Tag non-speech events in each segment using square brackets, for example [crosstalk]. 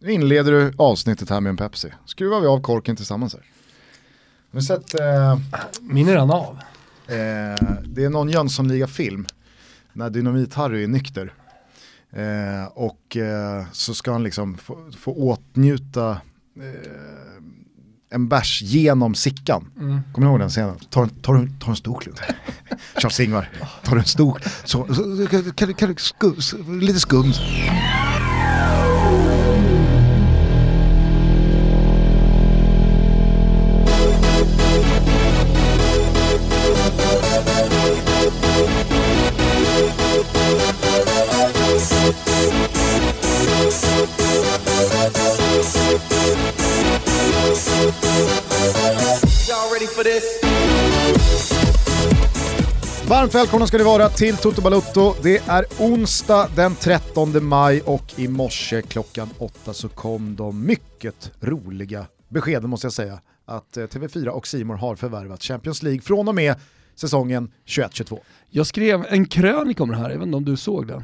Nu inleder du avsnittet här med en Pepsi. Skruvar vi av korken tillsammans här. Ni sett, eh, Min redan av. eh, det är någon Jönssonliga-film när Dynamit-Harry är nykter. Eh, och eh, så ska han liksom få, få åtnjuta eh, en bärs genom sickan. Mm. Kommer ni ihåg den scenen? Ta, en- ta, en- stor klunk. Charles-Ingvar, tar en stor, så, så, kan, kan, kan, skum, lite skum. Varmt välkomna ska ni vara till Toto Balutto. Det är onsdag den 13 maj och i morse klockan 8 så kom de mycket roliga beskeden måste jag säga att eh, TV4 och Simor har förvärvat Champions League från och med säsongen 21-22. Jag skrev en krönika om det här, inte om du såg den.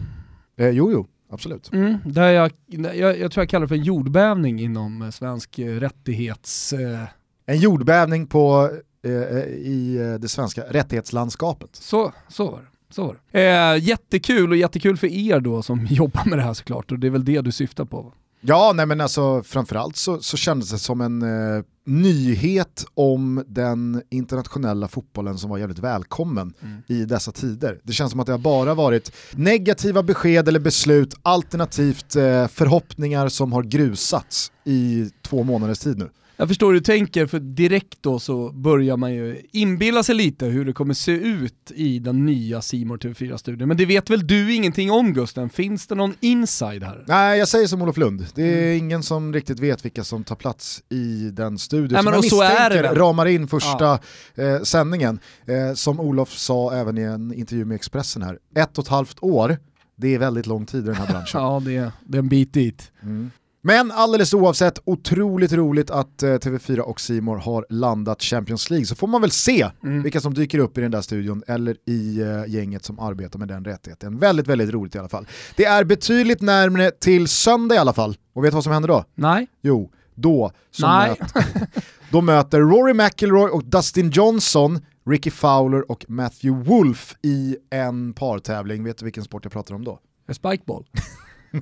Eh, jo, jo, absolut. Mm, där jag, jag, jag tror jag kallar det för en jordbävning inom eh, svensk eh, rättighets... Eh, En jordbävning på, i eh, det svenska rättighetslandskapet. så, så var det. Så var det. Eh, jättekul och jättekul för er då som [laughs] jobbar med det här såklart och det är väl det du syftar på. va? Ja, nej men alltså framförallt så, så kändes det som en eh, nyhet om den internationella fotbollen som var jävligt välkommen i dessa tider. Det känns som att det har bara varit negativa besked eller beslut alternativt eh, förhoppningar som har grusats i två månaders tid nu. Jag förstår hur du tänker, för direkt då så börjar man ju inbilla sig lite hur det kommer se ut i den nya Simor TV4-studion. Men det vet väl du ingenting om Gusten? Finns det någon inside här? Nej, jag säger som Olof Lund. Det är ingen som riktigt vet vilka som tar plats i den studion Nej, som men jag är misstänker väl. ramar in första eh, sändningen. Eh, som Olof sa även i en intervju med Expressen här, ett och ett halvt år, det är väldigt lång tid i den här branschen. [laughs] Ja, det är, det är en bit dit. Men alldeles oavsett, otroligt roligt att eh, TV4 och Simor har landat Champions League. Så får man väl se Mm. vilka som dyker upp i den där studion eller i eh, gänget som arbetar med den rättigheten. Väldigt, väldigt roligt i alla fall. Det är betydligt närmare till söndag i alla fall. Och vet du vad som händer då? Nej. Jo, då, så Nej. möt, [laughs] då möter Rory McIlroy och Dustin Johnson Ricky Fowler och Matthew Wolf i en partävling. Vet du vilken sport jag pratar om då? Spikeball. [laughs]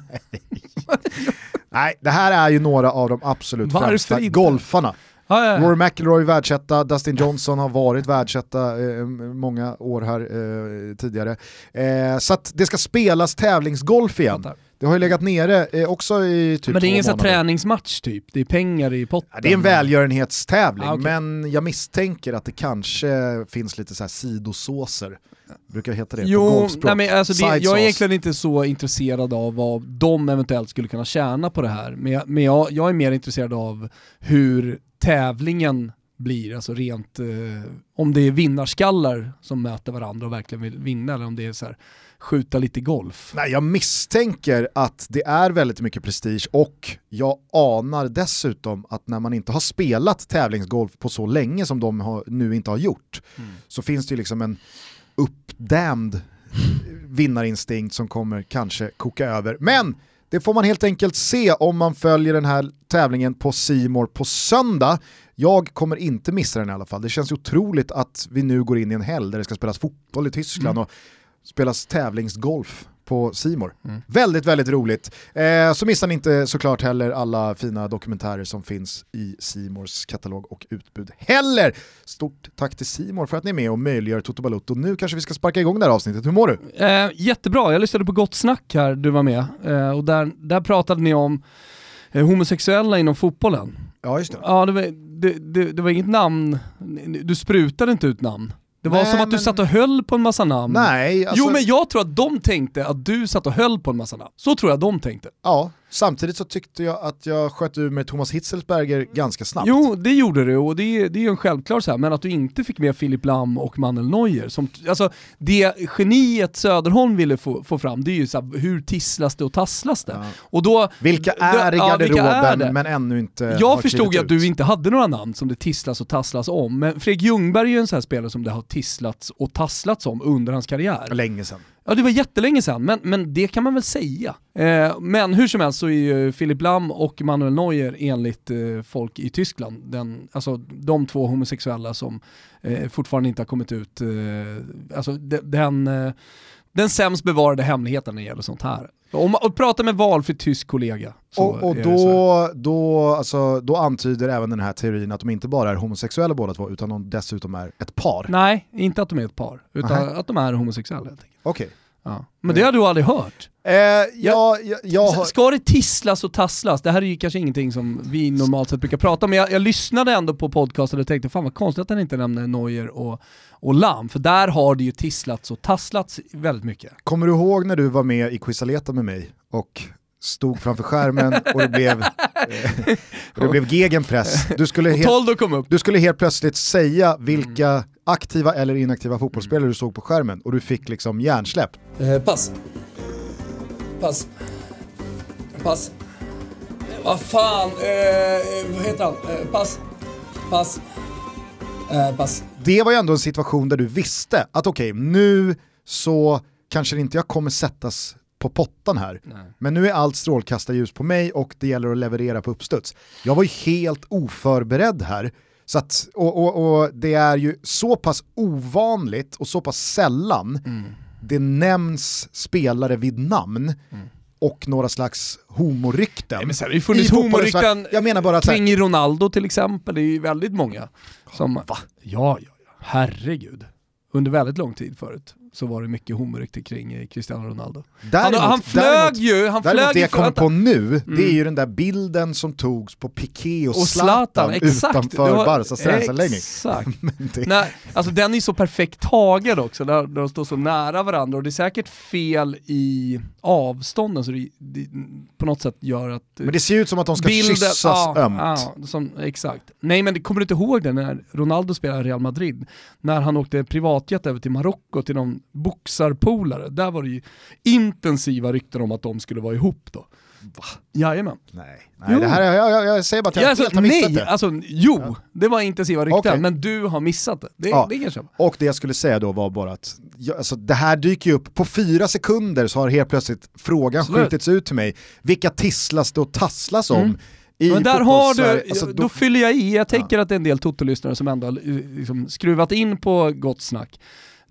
[laughs] Nej, det här är ju några av de absolut Varför främsta inte? golfarna. Ja, ja. Rory McIlroy världsetta, Dustin Johnson har varit världsetta eh, många år här eh, tidigare. Eh, så att det ska spelas tävlingsgolf igen. Det har ju legat nere eh, också i typ Men det är ingen träningsmatch typ, det är pengar i potten. Ja, det är en välgörenhetstävling, Ah, okej. men jag misstänker att det kanske finns lite så här sidosåser. Brukar heta det på Jo, golfspråk? nej men alltså det, jag är egentligen inte så intresserad av vad de eventuellt skulle kunna tjäna på det här. Men, jag, men jag, jag är mer intresserad av hur tävlingen blir, alltså rent, eh, om det är vinnarskallar som möter varandra och verkligen vill vinna eller om det är så här, skjuta lite golf. Nej, jag misstänker att det är väldigt mycket prestige och jag anar dessutom att när man inte har spelat tävlingsgolf på så länge som de har, nu inte har gjort så finns det ju liksom en uppdämd vinnarinstinkt som kommer kanske koka över. Men det får man helt enkelt se om man följer den här tävlingen på Simor på söndag. Jag kommer inte missa den i alla fall. Det känns otroligt att vi nu går in i en helg där det ska spelas fotboll i Tyskland och spelas tävlingsgolf på Simor. Väldigt, väldigt roligt. Eh, så missar ni inte såklart heller alla fina dokumentärer som finns i Simors katalog och utbud heller. Stort tack till Simor för att ni är med och möjliggör Toto Balutto. Nu kanske vi ska sparka igång det här avsnittet. Hur mår du? Eh, jättebra, jag lyssnade på Gott Snack här, du var med, eh, och där, där pratade ni om eh, homosexuella inom fotbollen. Ja, just det. Ja, det var, det, det, det var inget namn, du sprutade inte ut namn. Det var Nej, som att du men- satt och höll på en massa namn. Nej, alltså, Jo men jag tror att de tänkte att du satt och höll på en massa namn. Så tror jag de tänkte. ja, samtidigt så tyckte jag att jag sköt ur med Thomas Hitzelsberger ganska snabbt. Jo, det gjorde du och det, är- det är ju en självklar så här, men att du inte fick med Filip Lam och Manuel Neuer. Som, alltså, det geniet Söderholm ville få, få fram, det är ju så här, hur tisslas det och tasslas det? Ja. Och då, Vilka är i ja, garderoben är det? men ännu inte Jag förstod ju att du inte hade några namn som det tisslas och tasslas om, men Fredrik Ljungberg är ju en sån här spelare som det har tisslats och tasslats om under hans karriär. Länge sedan. Ja det var jättelänge sedan, men, men det kan man väl säga. Eh, men hur som helst så är ju Philipp Lam och Manuel Neuer enligt eh, folk i Tyskland, den, alltså de två homosexuella som eh, fortfarande inte har kommit ut, eh, alltså de, den, eh, den sämst bevarade hemligheten när det gäller sånt här. Om man pratar med valfri tysk kollega. Och, och då, då, alltså, då antyder även den här teorin att de inte bara är homosexuella båda två, utan de dessutom är ett par. Nej, inte att de är ett par, utan Aha. att de är homosexuella. Okej. Okay. Ja. Men det har du aldrig hört? Eh, ja, jag, jag har... Ska det tisslas och tasslas? Det här är ju kanske ingenting som vi normalt sett brukar prata om, men jag, jag lyssnade ändå på podcasten och tänkte fan vad konstigt att han inte nämner Neuer och, och Lam, för där har det ju tisslats och tasslats väldigt mycket. Kommer du ihåg när du var med i Quizaleta med mig och stod framför skärmen och det blev, eh, det blev gegenpress. Du skulle, helt, kom upp. du skulle helt plötsligt säga vilka mm. aktiva eller inaktiva fotbollsspelare du såg på skärmen och du fick liksom hjärnsläpp. Eh, pass. Pass. Pass. Vad fan, eh, vad heter han? Eh, pass. Pass. Eh, pass. Det var ju ändå en situation där du visste att okej, okay, nu så kanske inte jag kommer sättas på pottan här. Nej. Men nu är allt strålkastarljus på mig och det gäller att leverera på uppstuds. Jag var ju helt oförberedd här. Så att, och, och, och det är ju så pass ovanligt och så pass sällan mm. det nämns spelare vid namn. Mm och några slags homorykten. Nej, men sen har det ju funnits homorykten jag menar bara att, kring Ronaldo till exempel, det är ju väldigt många. Som, Va? Ja, ja, ja, herregud. Under väldigt lång tid förut så var det mycket homorykte kring eh, Cristiano Ronaldo. Däremot, han, han flög däremot, ju, han däremot flög det jag kommer på nu, mm. det är mm. ju den där bilden som togs på Piqué och, och Zlatan, Zlatan utanför var, Barcas träningsanläggning. [laughs] Exakt. det... Nej, alltså den är så perfekt tagen också, där de står så nära varandra och det är säkert fel i avstånden så det, det på något sätt gör att... Men det ser ut som att de ska bilden, kyssas ja, ömt. Ja, som, exakt. Nej men det, kommer du inte ihåg det när Ronaldo spelade Real Madrid? När han åkte privatjet över till Marocko till någon boxarpolare, där var det ju intensiva rykten om att de skulle vara ihop då. Va? Jajamän. Nej, nej det här, jag, jag, jag säger bara att jag ja, alltså, helt har missat nej, det. Alltså, jo, ja. det var intensiva rykten, okay. men du har missat det. Det, ja. det kanske. Och det jag skulle säga då var bara att jag, alltså, det här dyker ju upp, på fyra sekunder så har helt plötsligt frågan Slut. skjutits ut till mig, vilka tisslas det och tasslas om? Mm. Men där har du, alltså, då, då, fyller jag i, jag tänker ja. att det är en del Toto-lyssnare som ändå har liksom, skruvat in på gott snack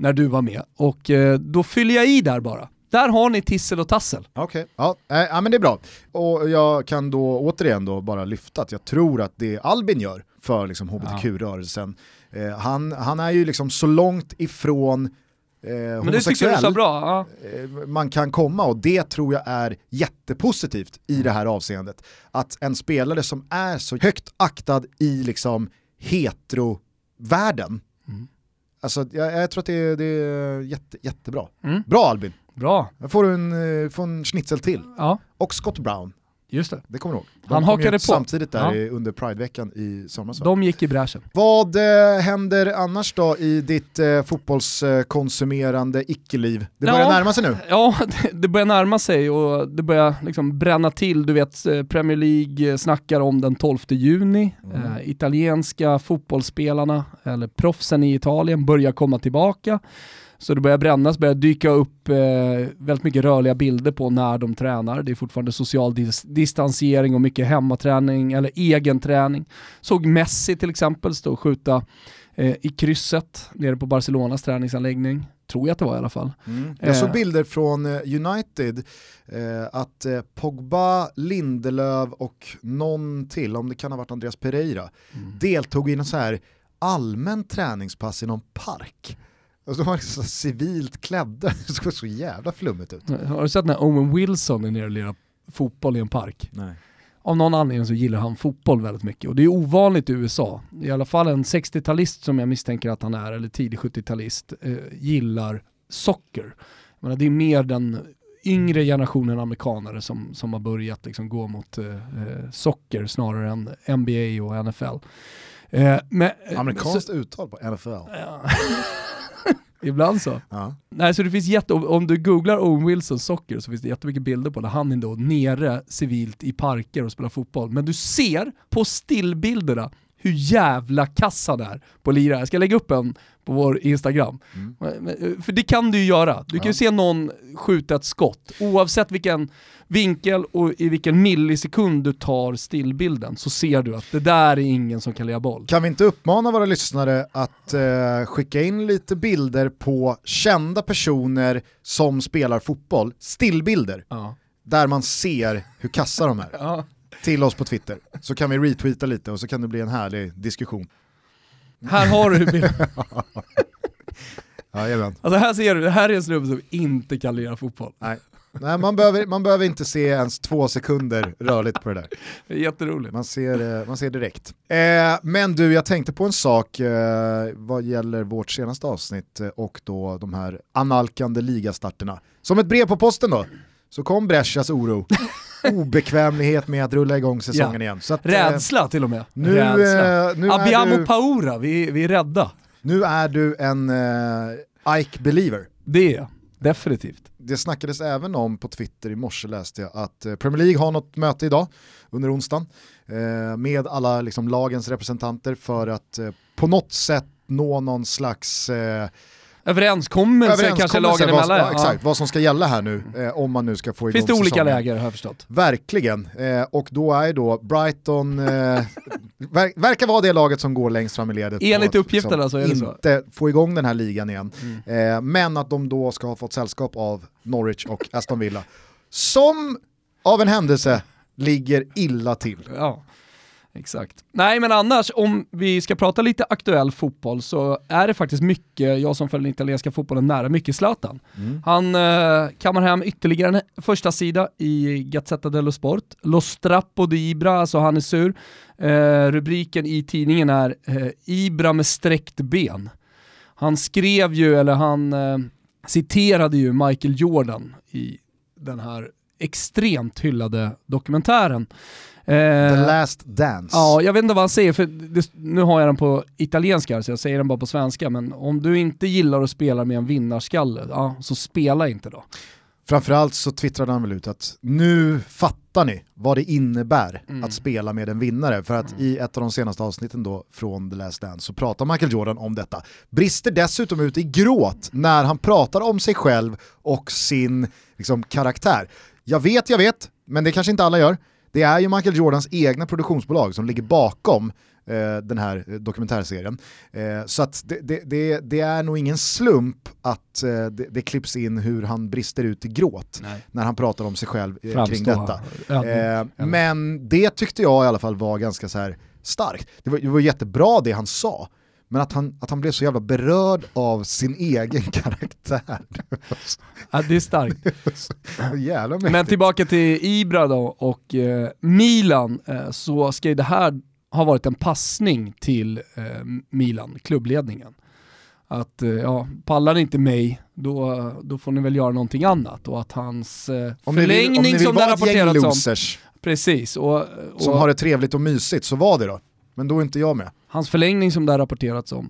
när du var med. Och eh, då fyller jag i där bara. Där har ni tissel och tassel. Okej, okay. ja, äh, ja men det är bra. Och jag kan då återigen då bara lyfta att jag tror att det Albin gör för liksom hbtq-rörelsen, eh, han, han är ju liksom så långt ifrån eh, homosexuell ja. eh, man kan komma och det tror jag är jättepositivt i mm. det här avseendet. Att en spelare som är så högt aktad i liksom hetero-världen. Alltså, jag, jag, tror att det är, det är jätte, jättebra. Mm. Bra Albin! Bra! Jag får en, eh, får en schnitzel till. Ja. Och Scott Brown. Just det. Det kommer du ihåg. De Han hakade på. Samtidigt där ja. under Prideveckan i somras. De gick i bräschen. Vad eh, händer annars då i ditt eh, fotbollskonsumerande icke-liv? Det börjar ja, närma sig nu. [laughs] Ja, det, det, börjar närma sig och det börjar liksom bränna till. Du vet, eh, Premier League snackar om den 12 juni. Mm. Eh, italienska fotbollsspelarna, eller proffsen i Italien, börjar komma tillbaka. Så det börjar brännas, börjar dyka upp eh, väldigt mycket rörliga bilder på när de tränar. Det är fortfarande social dis distansering och mycket hemmaträning eller egen träning. Såg Messi till exempel stå och skjuta eh, i krysset nere på Barcelonas träningsanläggning. Tror jag att det var i alla fall. Mm. Jag såg eh. bilder från eh, United eh, att eh, Pogba, Lindelöf och någon till, om det kan ha varit Andreas Pereira, mm. deltog i någon så här allmän träningspass i någon park. Och så var de så civilt klädda, [laughs] det såg så jävla flummigt ut. Har du sett när Owen Wilson är nere och lirar fotboll i en park? Nej. Av någon anledning så gillar han fotboll väldigt mycket och det är ovanligt i USA. I alla fall en 60-talist som jag misstänker att han är, eller tidig 70-talist, eh, gillar socker. menar, det är mer den yngre generationen amerikanare som, som har börjat liksom gå mot eh, eh socker snarare än NBA och NFL. Eh, men, Amerikanskt så, uttal på NFL. Ja. [laughs] [laughs] Ibland så. Ja. Nej, så det finns jätte, om du googlar Owen Wilson socker så finns det jättemycket bilder på när han är då nere civilt i parker och spelar fotboll. Men du ser på stillbilderna hur jävla kass han är på lira. Jag ska lägga upp en på vår Instagram. Mm. För det kan du ju göra. Du kan ju se någon skjuta ett skott, oavsett vilken vinkel och i vilken millisekund du tar stillbilden så ser du att det där är ingen som kan leda boll. Kan vi inte uppmana våra lyssnare att eh, skicka in lite bilder på kända personer som spelar fotboll, stillbilder, ja. där man ser hur kassa de är. Ja. Till oss på Twitter, så kan vi retweeta lite och så kan det bli en härlig diskussion. Här har du bilden. [laughs] Jajamän. Alltså här ser du, det här är en snubbe som inte kan lira fotboll. Nej. Nej, man behöver, man behöver inte se ens två sekunder rörligt på det där. [laughs] Det är jätteroligt. Man ser, eh, man ser direkt. Eh, men du, jag tänkte på en sak eh, vad gäller vårt senaste avsnitt eh, och då de här analkande ligastarterna. Som ett brev på posten då, så kom Brescias oro. [laughs] Obekvämlighet med att rulla igång säsongen ja. igen. Så att, eh, Rädsla till och med. Nu, Rädsla. nu Abbiamo du, paura, vi, vi är rädda. Nu är du en uh, Ike-believer. Det är jag, definitivt. Det snackades även om på Twitter i morse läste jag att Premier League har något möte idag under onsdagen med alla liksom, lagens representanter för att på något sätt nå någon slags överenskommelse, överenskommelse kanske lagen emellan. Ja, exakt, vad som ska gälla här nu eh, om man nu ska få igång Finns det olika säsongen. läger har jag förstått. Verkligen, eh, och då är då Brighton, eh, [laughs] ver verkar vara det laget som går längst fram i ledet. Enligt uppgifterna liksom, så är det så. Inte få igång den här ligan igen. Mm. Eh, men att de då ska ha fått sällskap av Norwich och Aston Villa. Som av en händelse ligger illa till. Ja. Exakt. Nej men annars, om vi ska prata lite aktuell fotboll så är det faktiskt mycket, jag som följer den italienska fotbollen nära, mycket Zlatan. Mm. Han eh, kammar hem ytterligare en första sida i Gazzetta dello Sport. Lo strappo di Ibra, alltså han är sur. Eh, rubriken i tidningen är eh, Ibra med sträckt ben. Han skrev ju, eller han eh, citerade ju Michael Jordan i den här extremt hyllade dokumentären. The eh, last dance. Ja, jag vet inte vad han säger, för det, nu har jag den på italienska så jag säger den bara på svenska, men om du inte gillar att spela med en vinnarskalle, ja, så spela inte då. Framförallt så twittrade han väl ut att nu fattar ni vad det innebär mm. att spela med en vinnare. För att mm. i ett av de senaste avsnitten då från The Last Dance så pratar Michael Jordan om detta. Brister dessutom ut i gråt när han pratar om sig själv och sin liksom, karaktär. Jag vet, jag vet, men det kanske inte alla gör. Det är ju Michael Jordans egna produktionsbolag som ligger bakom eh, den här dokumentärserien. Eh, så att det, det, det, det, är nog ingen slump att eh, det, klipps in hur han brister ut i gråt Nej. när han pratar om sig själv eh, kring detta. Ja. Men det tyckte jag i alla fall var ganska så här starkt. Det var, det var jättebra det han sa, men att han, att han blev så jävla berörd av sin egen [laughs] karaktär. Ja, det är starkt. [laughs] jävla Men tillbaka till Ibra då och eh, Milan, eh, så ska ju det här ha varit en passning till eh, Milan, klubbledningen. Att eh, ja, pallar inte mig, då, då får ni väl göra någonting annat. Och att hans eh, om förlängning ni vill, om ni vill som det rapporterats om... Precis. Och, och, som har det trevligt och mysigt, så var det då. Men då är inte jag med. Hans förlängning som det har rapporterats om,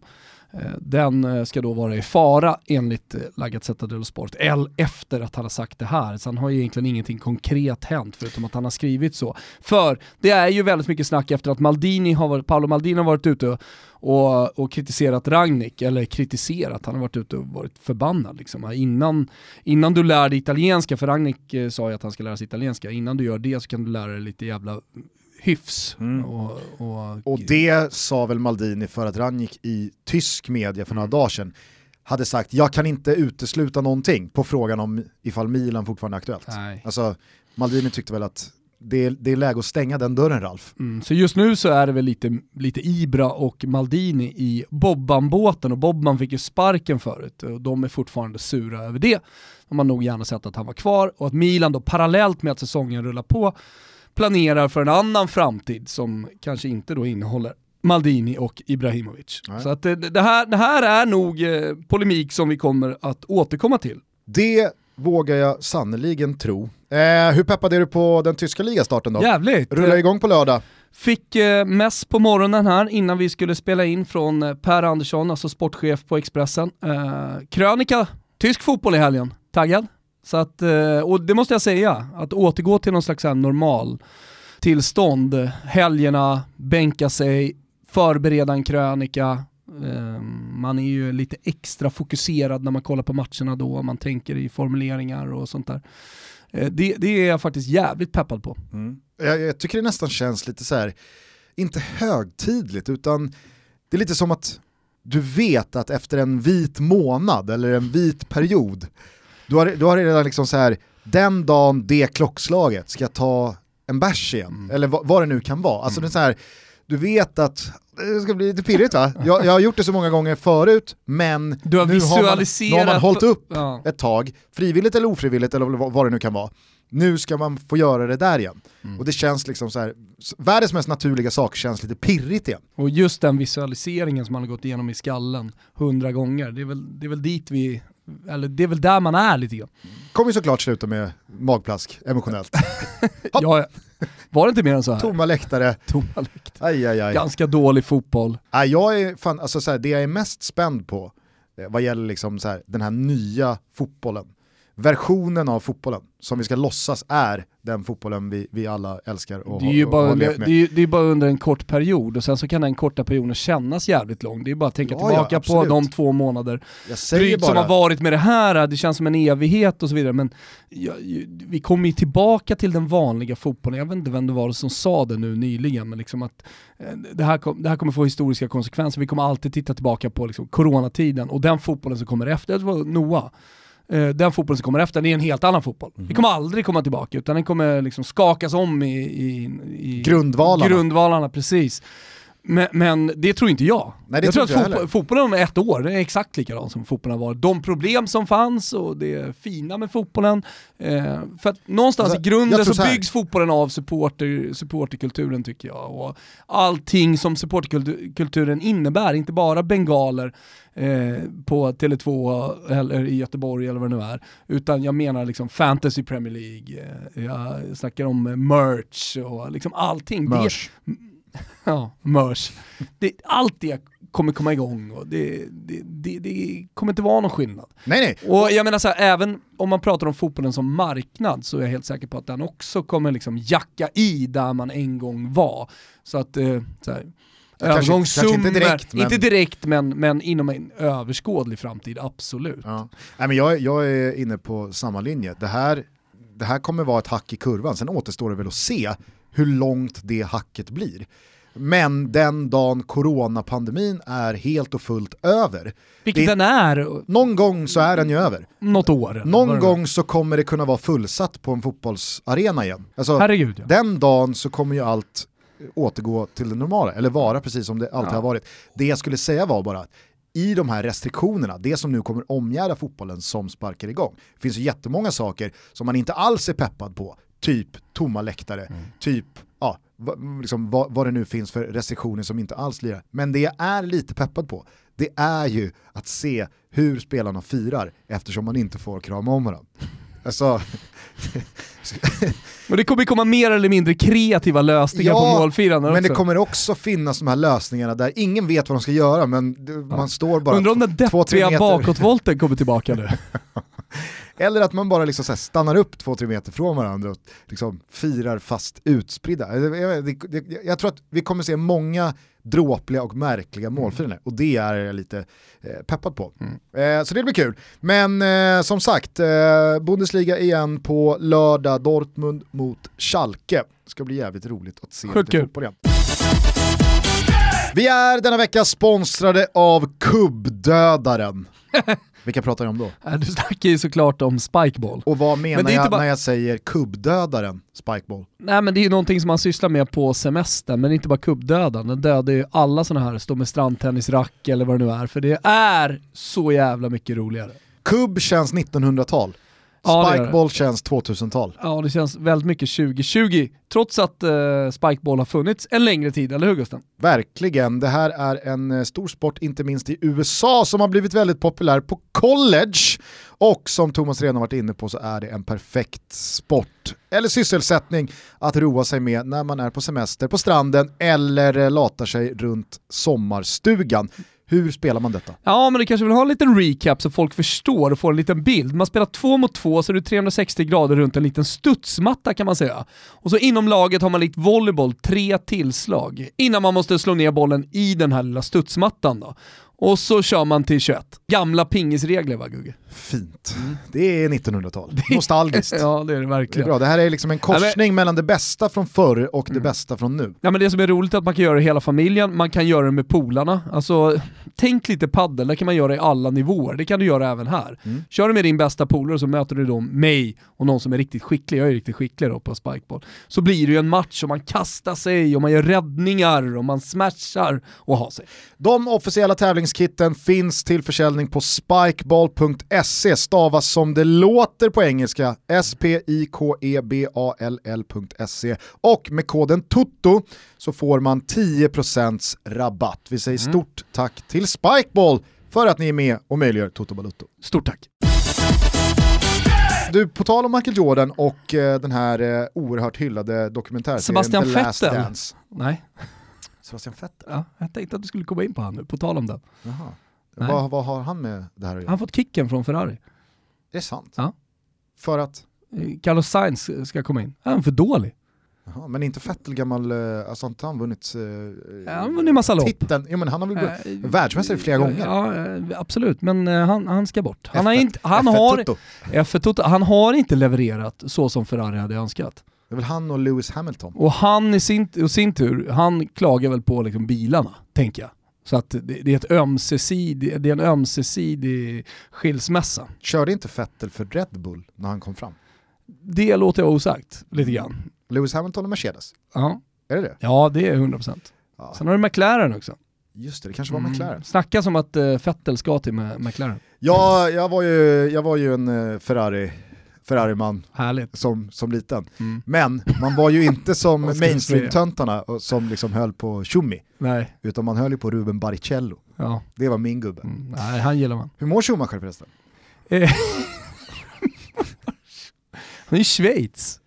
eh, den eh, ska då vara i fara enligt eh, La Gazzetta dello Sport, efter att han har sagt det här. Så han har ju egentligen ingenting konkret hänt förutom att han har skrivit så. För det är ju väldigt mycket snack efter att Maldini har varit, Paolo Maldini har varit ute och, och kritiserat Ragnik, eller kritiserat, han har varit ute och varit förbannad. Liksom. Innan, innan du lär dig italienska, för Ragnik eh, sa ju att han ska lära sig italienska, innan du gör det så kan du lära dig lite jävla hyfs. Mm. Och, och, och, det sa väl Maldini för att Ranjik i tysk media för några mm. dagar sedan hade sagt jag kan inte utesluta någonting på frågan om ifall Milan fortfarande är aktuellt. Nej. Alltså, Maldini tyckte väl att det är, det är läge att stänga den dörren Ralf. Mm, så just nu så är det väl lite, lite Ibra och Maldini i Bobban-båten och Bobban fick ju sparken förut och de är fortfarande sura över det. De har nog gärna sett att han var kvar och att Milan då parallellt med att säsongen rullar på planerar för en annan framtid som kanske inte då innehåller Maldini och Ibrahimovic. Nej. Så att det, det, här, det här är nog eh, polemik som vi kommer att återkomma till. Det vågar jag sannoliken tro. Eh, hur peppad är du på den tyska ligastarten då? Jävligt! Rullar igång på lördag. Fick eh, mess på morgonen här innan vi skulle spela in från eh, Per Andersson, alltså sportchef på Expressen. Eh, krönika, tysk fotboll i helgen. Taggad? Så att, eh, och det måste jag säga, att återgå till någon slags normal tillstånd, helgerna, bänka sig, förbereda en krönika, eh, man är ju lite extra fokuserad när man kollar på matcherna då, man tänker i formuleringar och sånt där. Eh, det, det är jag faktiskt jävligt peppad på. Mm. Jag, jag, tycker det nästan känns lite så här, inte högtidligt, utan det är lite som att du vet att efter en vit månad eller en vit period, du har, du har redan liksom så här, den dagen det klockslaget ska jag ta en bärs igen, mm. eller vad, vad, det nu kan vara. Alltså mm. det är så här, du vet att det ska bli lite pirrigt va? Jag, jag har gjort det så många gånger förut, men du har nu, har man, nu har man hållit upp ja. ett tag, frivilligt eller ofrivilligt eller vad det nu kan vara. Nu ska man få göra det där igen. Mm. Och det känns liksom så här, världens mest naturliga sak känns lite pirrigt igen. Och just den visualiseringen som man har gått igenom i skallen hundra gånger, det är väl, det är väl dit vi eller det är väl där man är lite grann. Kommer ju såklart sluta med magplask emotionellt. [laughs] ja, var det inte mer än så här? Tomma läktare. Tomma läktare. Aj, aj, aj. Ganska dålig fotboll. Nej, jag är fan, alltså så här, det jag är mest spänd på eh, vad gäller liksom så här, den här nya fotbollen, versionen av fotbollen som vi ska låtsas är den fotbollen vi, vi alla älskar och det är ju bara, under, det, är, det är bara under en kort period och sen så kan den korta perioden kännas jävligt lång. Det är bara att tänka ja, tillbaka ja, på de två månader drygt som har varit med det här, det känns som en evighet och så vidare. Men ja, vi kommer ju tillbaka till den vanliga fotbollen, jag vet inte vem det var som sa det nu nyligen, men liksom att eh, det här, kom, det här kommer få historiska konsekvenser. Vi kommer alltid titta tillbaka på liksom coronatiden och den fotbollen som kommer efter, det var Noah den fotbollen som kommer efter, det är en helt annan fotboll. Mm. Vi kommer aldrig komma tillbaka, utan den kommer liksom skakas om i, i, i grundvalarna. grundvalarna. Precis. Men, men, det tror inte jag. Nej, jag tror, att fotboll, fotbollen om ett år är exakt likadan som fotbollen var. De problem som fanns och det fina med fotbollen. Eh, för att någonstans alltså, i grunden så, så byggs fotbollen av supporter, supporterkulturen tycker jag. Och allting som supporterkulturen innebär, inte bara bengaler eh, på Tele2 eller i Göteborg eller vad det nu är. Utan jag menar liksom fantasy Premier League, eh, jag snackar om merch och liksom allting. Merch. Det, [laughs] ja, mörs. Det, allt det kommer komma igång och det, det, det, det, kommer inte vara någon skillnad. Nej, nej. Och jag menar så här, även om man pratar om fotbollen som marknad så är jag helt säker på att den också kommer liksom jacka i där man en gång var. Så att, eh, så här, övergångssummor, inte direkt, men... inte direkt men, men inom en överskådlig framtid, absolut. Ja. Nej, men jag, jag är inne på samma linje. Det här, det här kommer vara ett hack i kurvan, sen återstår det väl att se hur långt det hacket blir. Men den dagen coronapandemin är helt och fullt över. Vilket det, den är. Någon gång så är den ju över. Något år. Någon gång så kommer det kunna vara fullsatt på en fotbollsarena igen. Alltså, Herregud, ja. Den dagen så kommer ju allt återgå till det normala, eller vara precis som det alltid ja. har varit. Det jag skulle säga var bara att i de här restriktionerna, det som nu kommer omgärda fotbollen som sparkar igång, det finns ju jättemånga saker som man inte alls är peppad på typ tomma läktare, mm. typ ja, liksom, vad, vad det nu finns för restriktioner som inte alls lirar. Men det jag är lite peppad på, det är ju att se hur spelarna firar eftersom man inte får krama om varandra. Alltså, [laughs] och [laughs] det kommer komma mer eller mindre kreativa lösningar ja, på målfirande men också. det kommer också finnas de här lösningarna där ingen vet vad de ska göra men man ja. står bara Undrar om den deppiga bakåtvolten kommer tillbaka nu. [laughs] Eller att man bara liksom så stannar upp två-tre meter från varandra och liksom firar fast utspridda. Jag tror att vi kommer se många dråpliga och märkliga mm. målfirande och det är jag lite eh, peppad på. Mm. Eh, så det blir kul. Men eh, som sagt, eh, Bundesliga igen på lördag, Dortmund mot Schalke. Det ska bli jävligt roligt att se lite fotboll igen. Vi är denna vecka sponsrade av Kubbdödaren. [laughs] Vilka pratar jag om då? Du snackar ju såklart om Spikeball. Och vad menar jag bara... när jag säger kubbdödaren Spikeball? Nej men det är ju någonting som man sysslar med på semestern, men inte bara kubbdödaren. Den dödar ju alla sådana här, stå med strandtennisrack eller vad det nu är, för det är så jävla mycket roligare. Kubb känns 1900-tal. Spikeball känns 2000-tal. Ja, det känns väldigt mycket 2020, trots att uh, Spikeball har funnits en längre tid, eller hur Gusten? Verkligen, det här är en uh, stor sport, inte minst i USA, som har blivit väldigt populär på college. Och som Thomas redan varit inne på så är det en perfekt sport, eller sysselsättning, att roa sig med när man är på semester på stranden eller uh, latar sig runt sommarstugan. Hur spelar man detta? Ja, men du kanske vill ha en liten recap så folk förstår och får en liten bild. Man spelar två mot två så är det 360 grader runt en liten studsmatta kan man säga. Och så inom laget har man likt volleyboll tre tillslag innan man måste slå ner bollen i den här lilla studsmattan. Då. Och så kör man till 21. Gamla pingisregler va Gugge? Fint. Det är 1900-tal. [laughs] Nostalgiskt. ja det är det Det är verkligen. bra. Det här är liksom en korsning Ja, mellan det bästa från förr och det Mm. bästa från nu. Ja, men det som är roligt är att man kan göra det i hela familjen, man kan göra det med polarna. Alltså, tänk lite paddel, där kan man göra i alla nivåer. Det kan du göra även här. Mm. Kör du med din bästa polare så möter du då mig och någon som är riktigt skicklig, jag är riktigt skicklig då på spikeball. Så blir det ju en match och man kastar sig och man gör räddningar och man smashar och har sig. De officiella tävlingskitten finns till försäljning på spikeball.se, stavas som det låter på engelska, E S-P-I-K-E-B-A-L-L.se och med koden TUTTO så får man 10% rabatt. Vi säger stort tack till Spikeball för att ni är med och möjliggör Toto Balutto. Stort tack. Du, på tal om Michael Jordan och eh, den här eh, oerhört hyllade dokumentärserien Sebastian The Last Vettel. Dance. Nej, Sebastian Vettel? ja, jag tänkte att du skulle komma in på han nu, på tal om den. Jaha. Vad, vad har han med det här att Han göra? har fått kicken från Ferrari. Är det sant? Ja. För att, Eh, Carlos Sainz ska komma in. Han är för dålig. jaha, men inte Vettel gammal, eh, alltså har inte han vunnit eh, Ja, han har vunnit massa lopp. titeln? Jo men han har väl Eh, världsmästare flera ja, gånger. Ja, absolut, men han, han ska bort. Han har, F1 inte, han, F1 har, Toto. F1 Toto, han har inte levererat så som Ferrari hade önskat. Det är väl han och Lewis Hamilton. Och han i sin, i sin tur, han klagar väl på liksom bilarna, tänker jag. Så att det, det, är ett ömsesidig, det är en ömsesidig skilsmässa. Körde inte Vettel för Red Bull när han kom fram? Det låter jag osagt, lite grann. Lewis Hamilton och Mercedes? Ja, Är det det? ja det är 100%. Ja. Sen har du McLaren också. Just det, det kanske var McLaren. Mm. Snackas om att uh, Vettel ska till med McLaren. Ja, jag var ju, jag var ju en eh, Ferrari, Härligt. som, som liten. Mm. Men man var ju inte som [laughs] mainstream-töntarna och- som liksom höll på Schumi, Nej, utan man höll ju på Ruben Barrichello. ja. Det var min gubbe. Mm. Nej, han gillar man. Hur mår Schumacher förresten? Eh, Han är i Schweiz.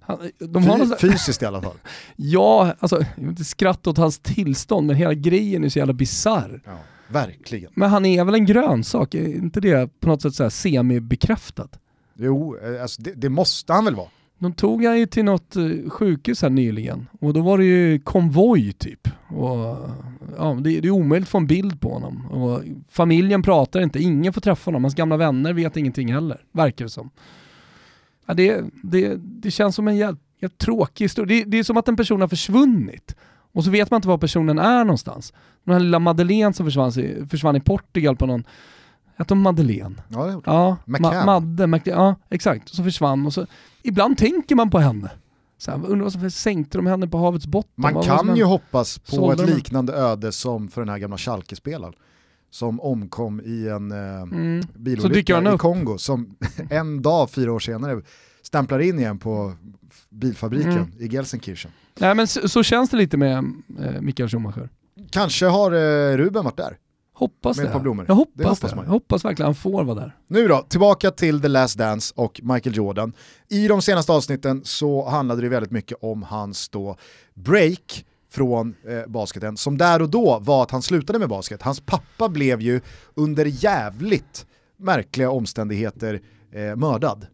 Han, de har sån- fysiskt i alla fall. [laughs] ja, alltså, jag vill inte skratta åt hans tillstånd, men hela grejen är så jävla bisarr. Ja, verkligen. Men han är väl en grönsak, är inte det på något sätt så här semi-bekräftat? Jo, eh, alltså det, det måste han väl vara? De tog han ju till något eh, sjukhus här nyligen och då var det ju konvoj typ. Och, ja, det, det är omöjligt att få en bild på honom. Och familjen pratar inte, ingen får träffa honom, hans gamla vänner vet ingenting heller, verkar det som. Ja, det, det, det känns som en jävligt tråkig historia. Det, det är som att en person har försvunnit. Och så vet man inte var personen är någonstans. Den här lilla Madeleine som försvann, försvann i Portugal på någon, hette hon Madeleine? Ja, det gjorde Ja. Ma- Madde, Mac- ja exakt. Så försvann och så, ibland tänker man på henne. Så här, undrar vad som sänkte de henne på havets botten? Man Vad kan ju hoppas på Sålde ett de- liknande öde som för den här gamla Schalke-spelaren som omkom i en eh, Mm. Bilolycka i. Kongo som [laughs] en dag, fyra år senare, stämplar in igen på bilfabriken Mm. i Gelsenkirchen. Nej men så, så känns det lite med eh, Mikael Schumacher. Kanske har eh, Ruben varit där. Hoppas Med det. ett par blommor. Jag hoppas Det det. hoppas man. Jag hoppas verkligen han får vara där. Nu då, tillbaka till The Last Dance och Michael Jordan. I de senaste avsnitten så handlade det väldigt mycket om hans då break från eh, basketen, som där och då var att han slutade med basket. Hans pappa blev ju under jävligt märkliga omständigheter eh, mördad.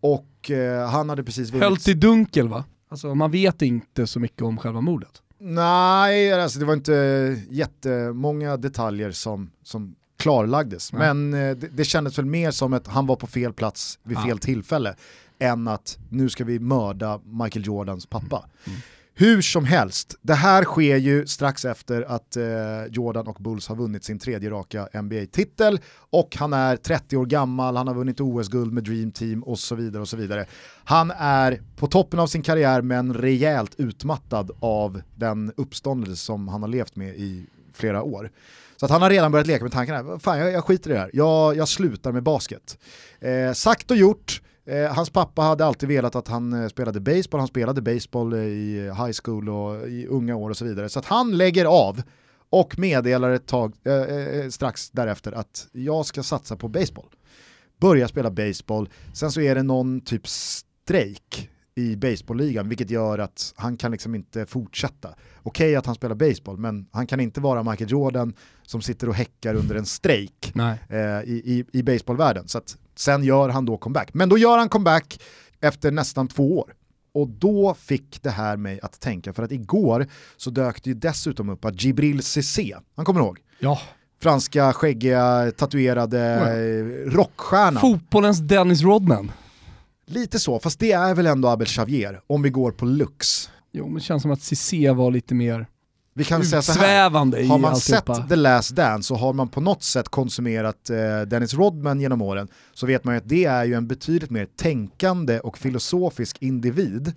Och eh, han hade precis vunnit... Höljt i dunkel va? Alltså man vet inte så mycket om själva mordet. Nej, alltså det var inte jättemånga detaljer som, som klarlagdes. Nej. Men eh, det, det kändes väl mer som att han var på fel plats vid fel tillfälle än att nu ska vi mörda Michael Jordans pappa. Mm. Hur som helst, det här sker ju strax efter att eh, Jordan och Bulls har vunnit sin tredje raka NBA-titel och han är 30 år gammal, han har vunnit OS-guld med Dream Team och så vidare och så vidare. Han är på toppen av sin karriär men rejält utmattad av den uppståndelse som han har levt med i flera år. Så att han har redan börjat leka med tankarna, fan jag, jag skiter i det här, jag, jag slutar med basket. Eh, sagt och gjort, Eh, hans pappa hade alltid velat att han eh, spelade baseball, han spelade baseball eh, i high school och i unga år och så vidare. Så att han lägger av och meddelar ett tag eh, eh, strax därefter att jag ska satsa på baseball. Börja spela baseball, sen så är det någon typ strejk i baseballligan vilket gör att han kan liksom inte fortsätta. Okej att han spelar baseball men han kan inte vara Michael Jordan som sitter och häckar under en strejk eh, i, i, i baseballvärlden. Så att sen gör han då comeback. Men då gör han comeback efter nästan två år. Och då fick det här mig att tänka, för att igår så dök det ju dessutom upp att Jibril Cissé, han kommer ihåg, Ja. franska skäggiga tatuerade Ja. rockstjärnan. Fotbollens Dennis Rodman. Lite så, fast det är väl ändå Abel Xavier om vi går på lux. Jo men det känns som att Cissé var lite mer Vi kan säga så här. Har man sett The Last Dance så har man på något sätt konsumerat eh, Dennis Rodman genom åren så vet man ju att det är ju en betydligt mer tänkande och filosofisk individ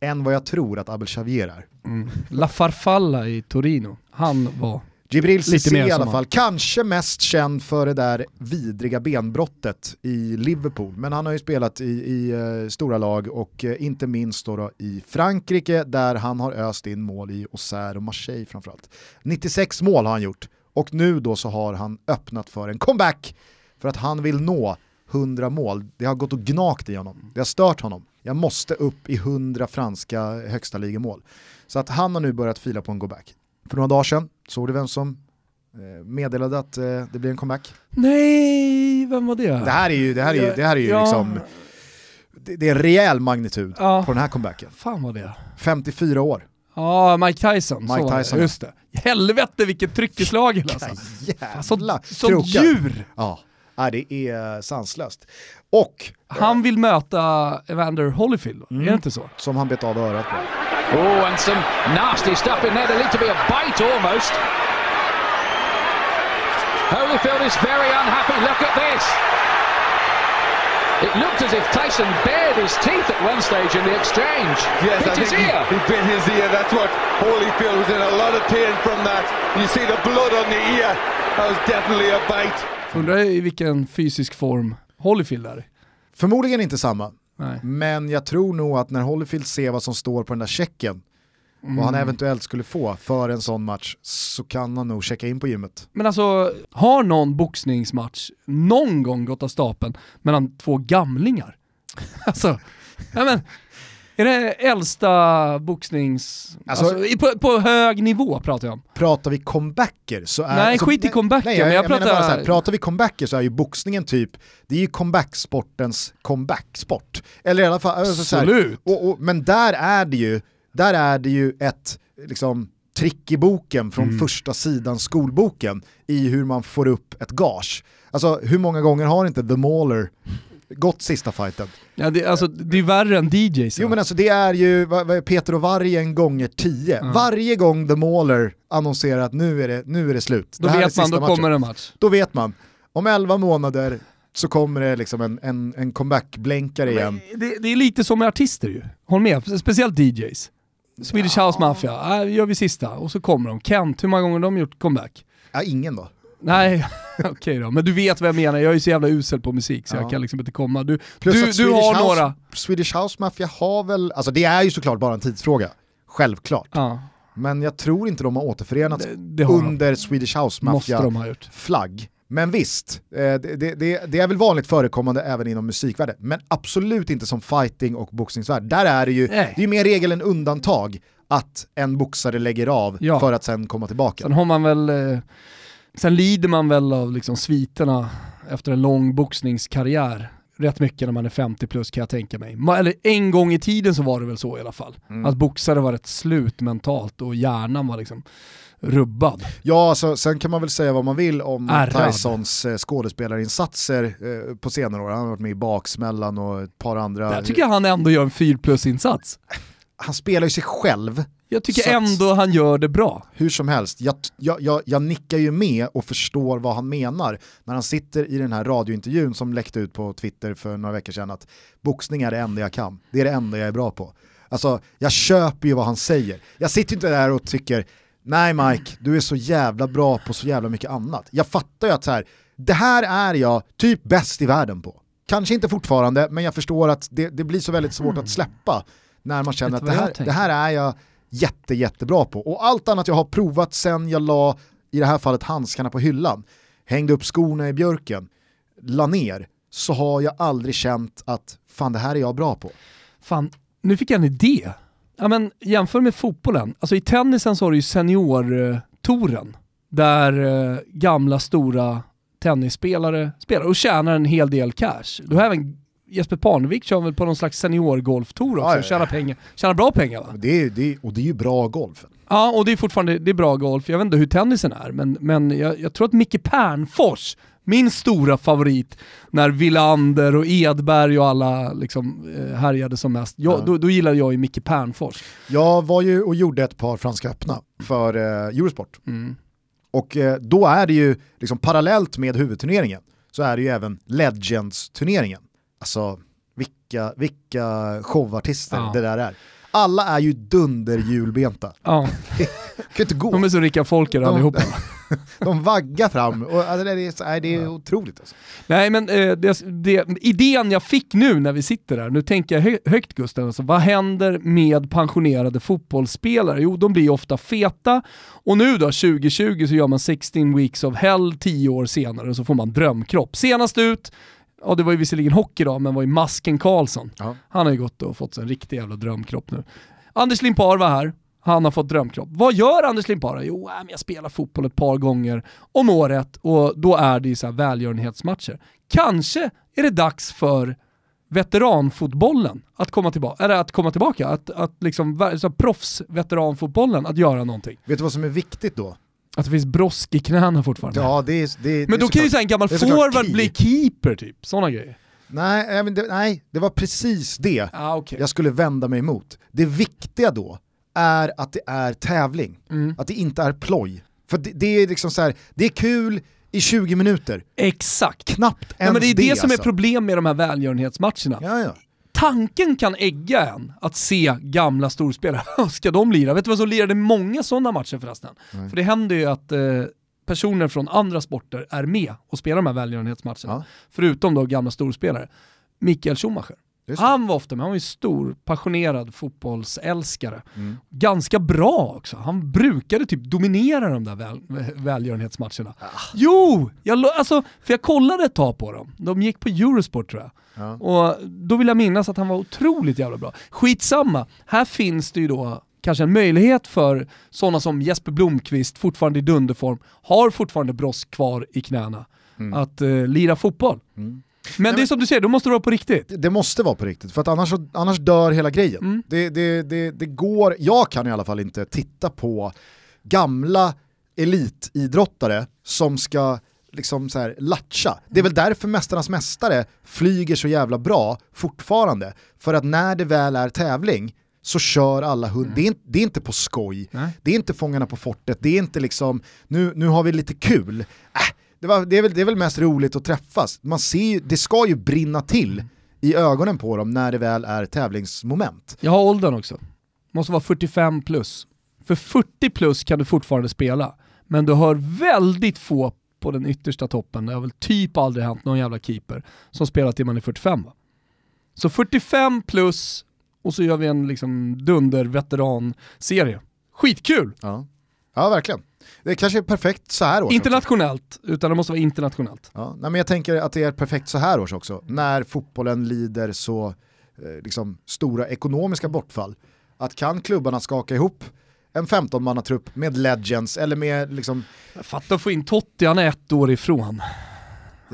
än vad jag tror att Abel Xavier är. Mm. La Farfalla i Torino, han var... Jibril Cissé i alla fall, kanske mest känd för det där vidriga benbrottet i Liverpool, men han har ju spelat i, i eh, stora lag och eh, inte minst då, då i Frankrike där han har öst in mål i Auxerre och Marseille framförallt. 96 mål har han gjort och nu då så har han öppnat för en comeback för att han vill nå 100 mål. Det har gått och gnagt i honom, det har stört honom. Jag måste upp i 100 franska högsta ligamål. Så att han har nu börjat fila på en comeback. För några dagar sedan såg du vem som eh, meddelade att eh, det blir en comeback? Nej, vem var det? Det här är ju, det här är ju, det här är ju Ja, liksom, det, det är en rejäl magnitud Ja. på den här comebacken. Fan var det? 54 år. Ja, Mike Tyson. Mike så Tyson, ja. Just det. Helvete vilket tryck i slagen alltså. Jävla Sånt, djur! Ja, Nej, det är sanslöst. Och, Han vill möta Evander Holyfield, Mm. är det inte så? som han bet av örat på. Oh, and some nasty stuff in there. There looked to be a bite almost. Holyfield is very unhappy. Look at this. It looked as if Tyson bared his teeth at one stage in the exchange. Yes, Bit I his think he, ear. he bit his ear. That's what Holyfield was in a lot of pain from that. You see the blood on the ear. That was definitely a bite. Undrar i vilken fysisk form Holyfield är. Förmodligen inte samma, Nej. men jag tror nog att när Holyfield ser vad som står på den där checken, vad Mm. han eventuellt skulle få för en sån match, så kan han nog checka in på gymmet. Men alltså, har någon boxningsmatch någon gång gått av stapeln mellan två gamlingar? [laughs] alltså, ja men, är det äldsta boxnings... Alltså- Alltså, på, på hög nivå pratar jag om. Pratar vi comebacker så är... Nej, skit i comebacker, Nej, jag, men jag, jag menar pratar- bara så här, pratar vi comebacker så är ju boxningen typ, det är ju comebacksportens comebacksport. Eller i alla fall, alltså så här, Absolut. och, och, men där är det ju, där är det ju ett liksom, trick i boken från Mm. första sidan skolboken i hur man får upp ett gage. Alltså hur många gånger har inte The Mauler gått sista fighten? Ja, det, alltså, det är värre än DJs. Jo men alltså det är ju vad, vad är Peter och Vargen gånger 10. Ja. Varje gång The Mauler annonserar att nu är det, nu är det slut. då det vet man, då matchen. kommer en match. Då vet man, om 11 månader så kommer det liksom en, en, en comeback-blänkare igen. Det, det är lite som med artister ju. Håll med, speciellt DJs. Swedish House Mafia, äh, gör vi sista och så kommer de. Kent, hur många gånger har de gjort comeback? Ja, ingen då. Nej, [laughs] okej då. Men du vet vad jag menar, jag är ju så jävla usel på musik så Ja. jag kan liksom inte komma. Du, Plus du, du Swedish har House, några. Swedish House Mafia har väl, alltså det är ju såklart bara en tidsfråga. Självklart. Ja, Men jag tror inte de har återförenats det, det har de. under Swedish House de ha gjort. flagg. Men visst, eh, det, det, det, det är väl vanligt förekommande även inom musikvärlden, men absolut inte som fighting och boxningsvärld. Där är det ju, Nej. det är ju mer regel än undantag att en boxare lägger av Ja. för att sen komma tillbaka. Sen har man väl, eh, sen lider man väl av liksom sviterna efter en lång boxningskarriär. Rätt mycket när man är 50 plus kan jag tänka mig. Eller en gång i tiden så var det väl så i alla fall. Mm. Att boxare var rätt slut mentalt och hjärnan var liksom rubbad. Ja, alltså, sen kan man väl säga vad man vill om Ärrad. Tysons eh, skådespelarinsatser eh, på senare år. Han har varit med i Baksmällan och ett par andra. Där tycker jag han ändå gör en 4 plus-insats. Han spelar ju sig själv Jag tycker att- ändå han gör det bra. hur som helst. Jag, jag, jag, jag nickar ju med och förstår vad han menar när han sitter i den här radiointervjun som läckte ut på Twitter för några veckor sedan att boxning är det enda jag kan, det är det enda jag är bra på. Alltså, jag köper ju vad han säger. Jag sitter ju inte där och tycker nej Mike, du är så jävla bra på så jävla mycket annat. Jag fattar ju att så här, det här är jag typ bäst i världen på. Kanske inte fortfarande, men jag förstår att det, det blir så väldigt svårt att släppa när man känner att det här, det här är jag jätte, jättebra på. Och allt annat jag har provat sen jag la, i det här fallet handskarna på hyllan, hängde upp skorna i björken, la ner, så har jag aldrig känt att fan det här är jag bra på. Fan, nu fick jag en idé. Ja, men jämför med fotbollen. Alltså i tennisen så har du ju seniortouren där eh, gamla stora tennisspelare spelar och tjänar en hel del cash. Du har även Jesper Parnevik kör väl på någon slags seniorgolftour också Ja, ja, tjänar, pengar, tjänar bra pengar va? Det är, det är, och det är ju bra golf. Ja, och det är fortfarande det är bra golf. Jag vet inte hur tennisen är, men, men jag, jag tror att Micke Pernfors, min stora favorit, när Villander och Edberg och alla liksom, eh, härjade som mest, jag, Ja. då, då gillade jag ju Micke Pernfors. Jag var ju och gjorde ett par Franska öppna för eh, Eurosport. Mm. Och eh, då är det ju, liksom parallellt med huvudturneringen, så är det ju även Legends-turneringen. Alltså, vilka, vilka showartister Ja. det där är. Alla är ju dunderhjulbenta. Ja, Det [laughs] kan inte gå. de är så rika folker allihopa. [laughs] De vaggar fram och alltså, det, är, det är otroligt. Alltså. Nej men eh, det, det, idén jag fick nu när vi sitter där, nu tänker jag hö, högt Gustav, alltså, vad händer med pensionerade fotbollsspelare? Jo, de blir ofta feta och nu då, 2020, så gör man 16 weeks of hell 10 år senare och så får man drömkropp. Senast ut, ja det var ju visserligen hockey då, men var ju Masken Karlsson. Ja. Han har ju gått och fått en riktig jävla drömkropp nu. Anders Limpar var här, han har fått drömkropp. Vad gör Anders Limpar? Jo, äh, jag spelar fotboll ett par gånger om året och då är det ju så här välgörenhetsmatcher. Kanske är det dags för veteranfotbollen att komma tillbaka, eller att komma tillbaka, att, att liksom, så här, proffsveteranfotbollen att göra någonting. Vet du vad som är viktigt då? Att det finns brosk i knäna fortfarande. Ja, det är, det, är- men det då är kan ju en gammal det är forward bli keeper typ, sådana grejer. Nej, nej, men det, nej, det var precis det Ah, okay. jag skulle vända mig emot. Det viktiga då är att det är tävling, Mm. att det inte är ploj. För det, det är liksom så här, det är kul i 20 minuter, Exakt. knappt ens Ja, men det är det, som är alltså. problem med de här välgörenhetsmatcherna. Ja, ja. Tanken kan ägga en att se gamla storspelare. [laughs] Ska de lira? Vet du vad som lirade många sådana matcher förresten? Nej. För det händer ju att eh, personer från andra sporter är med och spelar de här välgörenhetsmatcherna. Ja. Förutom då gamla storspelare. Mikael Schumacher. Han var ofta med, han var ju stor, passionerad fotbollsälskare. Mm. Ganska bra också. Han brukade typ dominera de där väl, välgörenhetsmatcherna. Ah. Jo! Jag, alltså, för jag kollade ett tag på dem. De gick på Eurosport tror jag. Ja. Och då vill jag minnas att han var otroligt jävla bra. Skitsamma, här finns det ju då kanske en möjlighet för sådana som Jesper Blomqvist, fortfarande i dunderform, har fortfarande brosk kvar i knäna, att eh, lira fotboll. Mm. Men det är som du säger, då måste det vara på riktigt. Det- måste vara på riktigt, för att annars, annars dör hela grejen. Mm. Det, det, det, det går, jag kan i alla fall inte titta på gamla elitidrottare som ska liksom så här latcha. Det är väl därför Mästarnas Mästare flyger så jävla bra fortfarande. För att när det väl är tävling så kör alla hund. Det, är inte, det är inte på skoj, Nej. det är inte Fångarna på fortet, det är inte liksom nu, nu har vi lite kul. Äh, det, var, det, är väl, det är väl mest roligt att träffas. Man ser det ska ju brinna till i ögonen på dem när det väl är tävlingsmoment. Jag har åldern också. Måste vara 45 plus. För 40 plus kan du fortfarande spela, men du har väldigt få på den yttersta toppen, det har väl typ aldrig hänt någon jävla keeper som spelar till man är 45 va? Så 45 plus och så gör vi en liksom dunder veteran-serie. Skitkul! Ja. ja, verkligen. Det kanske är perfekt så här års också. Internationellt, utan det måste vara internationellt. Ja, nej, men jag tänker att det är perfekt så här års också, när fotbollen lider så eh, liksom, stora ekonomiska bortfall. Att kan klubbarna skaka ihop en 15-mannatrupp med legends eller med liksom, Fatta att få in Totti, han är ett år ifrån.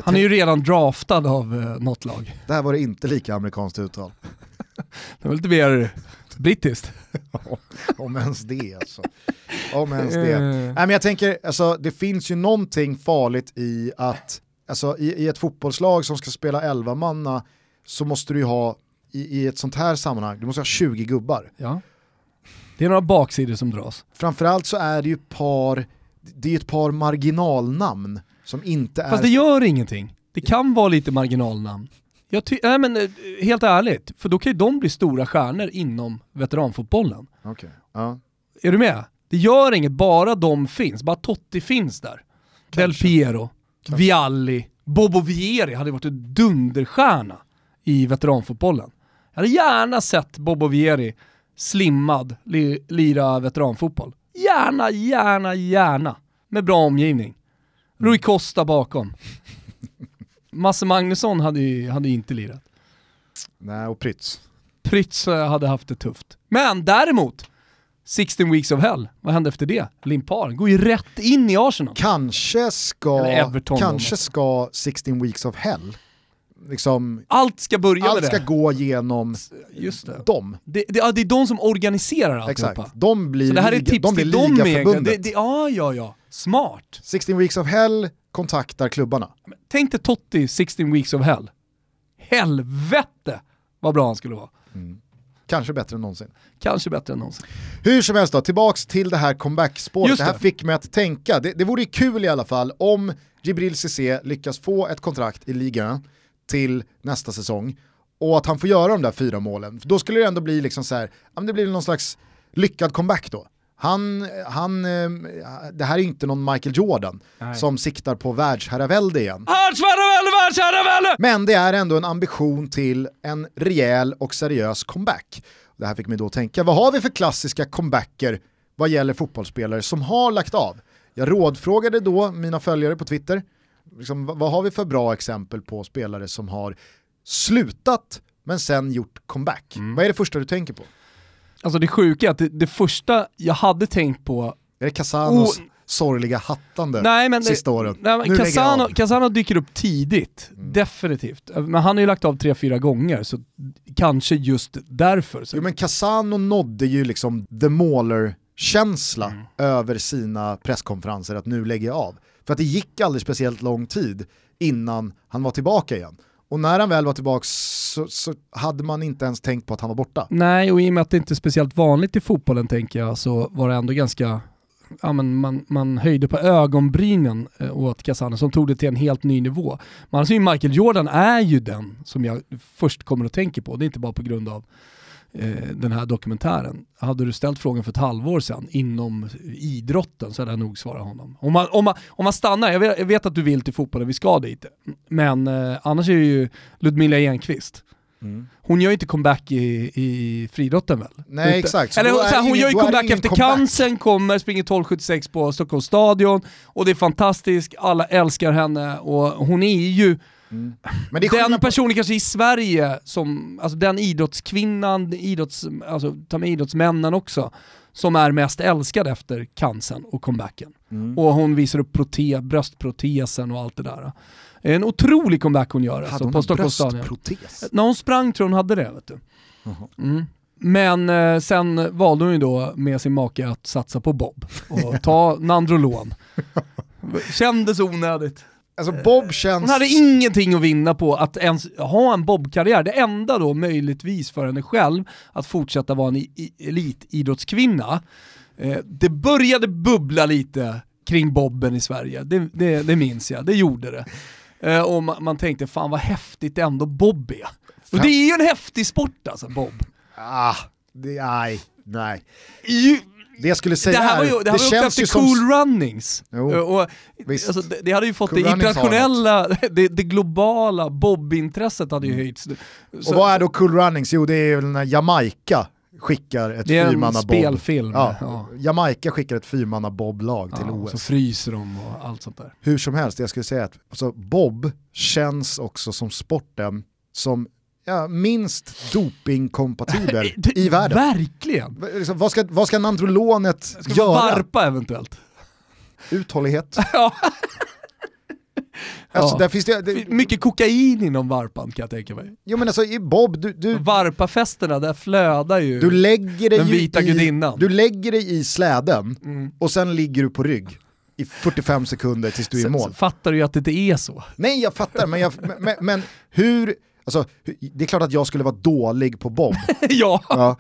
Han är ju redan draftad av eh, något lag. det här var det inte lika amerikanskt uttal. [laughs] Det var lite mer brittiskt. [laughs] Om ens det alltså. Om ens det. Eh. Nej, men jag tänker, alltså, det finns ju någonting farligt i att, alltså, i, i ett fotbollslag som ska spela 11 manna så måste du ju ha, i, i ett sånt här sammanhang, du måste ha 20 gubbar. Ja. Det är några baksidor som dras. Framförallt så är det ju par, det är ett par marginalnamn som inte är... Fast det gör ingenting. Det kan vara lite marginalnamn. Jag ty- nej men eh, helt ärligt, för då kan ju de bli stora stjärnor inom veteranfotbollen. Okej, ja. Är du med? Det gör inget, bara de finns. Bara Totti finns där. Del Piero, Vialli, Bobo Vieri hade varit en dunderstjärna i veteranfotbollen. Jag hade gärna sett Bobo Vieri slimmad li- lira veteranfotboll. Gärna, gärna, gärna. Med bra omgivning. Rui Costa bakom. [laughs] Masse Magnusson hade ju hade ju inte lirat. Nej, och Prytz. Prytz eh, hade haft det tufft. Men däremot, 16 weeks of hell, vad hände efter det? Limpar går ju rätt in i Arsenal. Kanske ska, kanske ska 16 weeks of hell liksom, Allt ska börja allt med ska det. gå genom Just det. dem. Det, det, ja, det är de som organiserar alltihopa. Exakt. De blir, Så det här är tips de blir till dem ligaförbundet. Det, det, ja, ja, ja. Smart. 16 Weeks of Hell kontaktar klubbarna. Tänk dig Totti 16 weeks of hell. Helvete vad bra han skulle vara. Kanske bättre än någonsin. Kanske bättre än någonsin. Hur som helst då, tillbaks till det här comeback-spåret. Just Det här det. fick mig att tänka. Det, det vore kul i alla fall om Jibril Cissé lyckas få ett kontrakt i ligan till nästa säsong och att han får göra de där fyra målen. För då skulle det ändå bli liksom så här, det blir någon slags lyckad comeback då. Han, han, eh, det här är inte någon Michael Jordan som siktar på världsherravälde igen. Men det är ändå en ambition till en rejäl och seriös comeback. Det här fick mig då tänka, vad har vi för klassiska comebacker vad gäller fotbollsspelare som har lagt av? Jag rådfrågade då mina följare på Twitter, liksom, vad, har vi för bra exempel på spelare som har slutat men sen gjort comeback? Vad är det första du tänker på? Alltså det sjuka är att det, det första jag hade tänkt på Är det Casanos Oh. sorgliga hattande Nej, men sista det, åren? Nej, men Casano. Casano dyker upp tidigt, definitivt. Men han har ju lagt av tre, fyra gånger, så kanske just därför. Så. Jo men Casano nådde ju liksom the Mauler-känsla över sina presskonferenser att nu lägger jag av. För att det gick aldrig speciellt lång tid innan han var tillbaka igen. Och när han väl var tillbaka så, så hade man inte ens tänkt på att han var borta. Nej, och i och med att det inte är speciellt vanligt i fotbollen tänker jag, så var det ändå ganska Ja, men man, man höjde på ögonbrynen eh, åt Casano som tog det till en helt ny nivå. Man ser ju Michael Jordan är ju den som jag först kommer att tänka på. Det är inte bara på grund av den här dokumentären. Hade du ställt frågan för ett halvår sedan inom idrotten så hade jag nog svarat honom. Om man, om man, om man stannar, jag vet, jag vet att du vill till fotbollen, vi ska dit. Men eh, annars är det ju Ludmila Enqvist. Hon gör ju inte comeback i, i friidrotten väl? Nej, Utan- exakt. Eller då så är här, det hon ingen- gör ju comeback ingen efter comeback. cancern, kommer, springer 12.76 på Stockholms stadion och det är fantastiskt, alla älskar henne och hon är ju Men det är den personen kanske i Sverige som, alltså den idrottskvinnan, idrotts, alltså ta med idrottsmännen också, som är mest älskad efter cancern och comebacken. Mm. Och hon visar upp prote, bröstprotesen och allt det där. En otrolig comeback hon gör Hade alltså, hon på en bröstprotes? När hon sprang tror hon hade det. Vet du. Mm. Men eh, sen valde hon ju då med sin make att satsa på Bob och ta Nandrolon. [laughs] Kändes onödigt. Alltså Bob känns... Hon hade ingenting att vinna på att ens ha en Bob-karriär. Det enda då möjligtvis för henne själv att fortsätta vara en elitidrottskvinna. Eh, det började bubbla lite kring Bobben i Sverige, det, det, det minns jag, det gjorde det. Eh, och man, man tänkte fan vad häftigt ändå Bob är. Och det är ju en häftig sport alltså, Bob. Ah, det, nej, nej. Det jag skulle säga det här var ju, det här var ju också efter ju som... Cool Runnings. Jo, Eh, och, alltså, det, det hade ju fått Cool det internationella, [laughs] det, det globala Bob-intresset hade ju höjts. Mm. Och vad är då Cool Runnings? Jo det är väl när Jamaica skickar ett Det är en spelfilm. Ja, Ja. Jamaica skickar ett fyrmanna boblag till Ja, OS. Så fryser de och allt sånt där. Hur som helst, jag skulle säga att alltså, bob känns också som sporten som ja, minst dopingkompatibel i världen. Verkligen! Liksom, Vad ska, vad ska nandrolonet Ska göra? varpa eventuellt? Uthållighet. [laughs] Ja. Alltså, Ja. där finns det, det, Mycket kokain inom varpan kan jag tänka mig. jo men alltså bob, du, du, Varpafesterna, där flödar ju du lägger dig den ju vita i, gudinnan. du lägger dig i släden Mm. och sen ligger du på rygg i 45 sekunder tills du är i mål. fattar du ju att det inte är så. Nej jag fattar, men, jag, men, men hur, alltså, det är klart att jag skulle vara dålig på bob. [laughs] ja, Ja.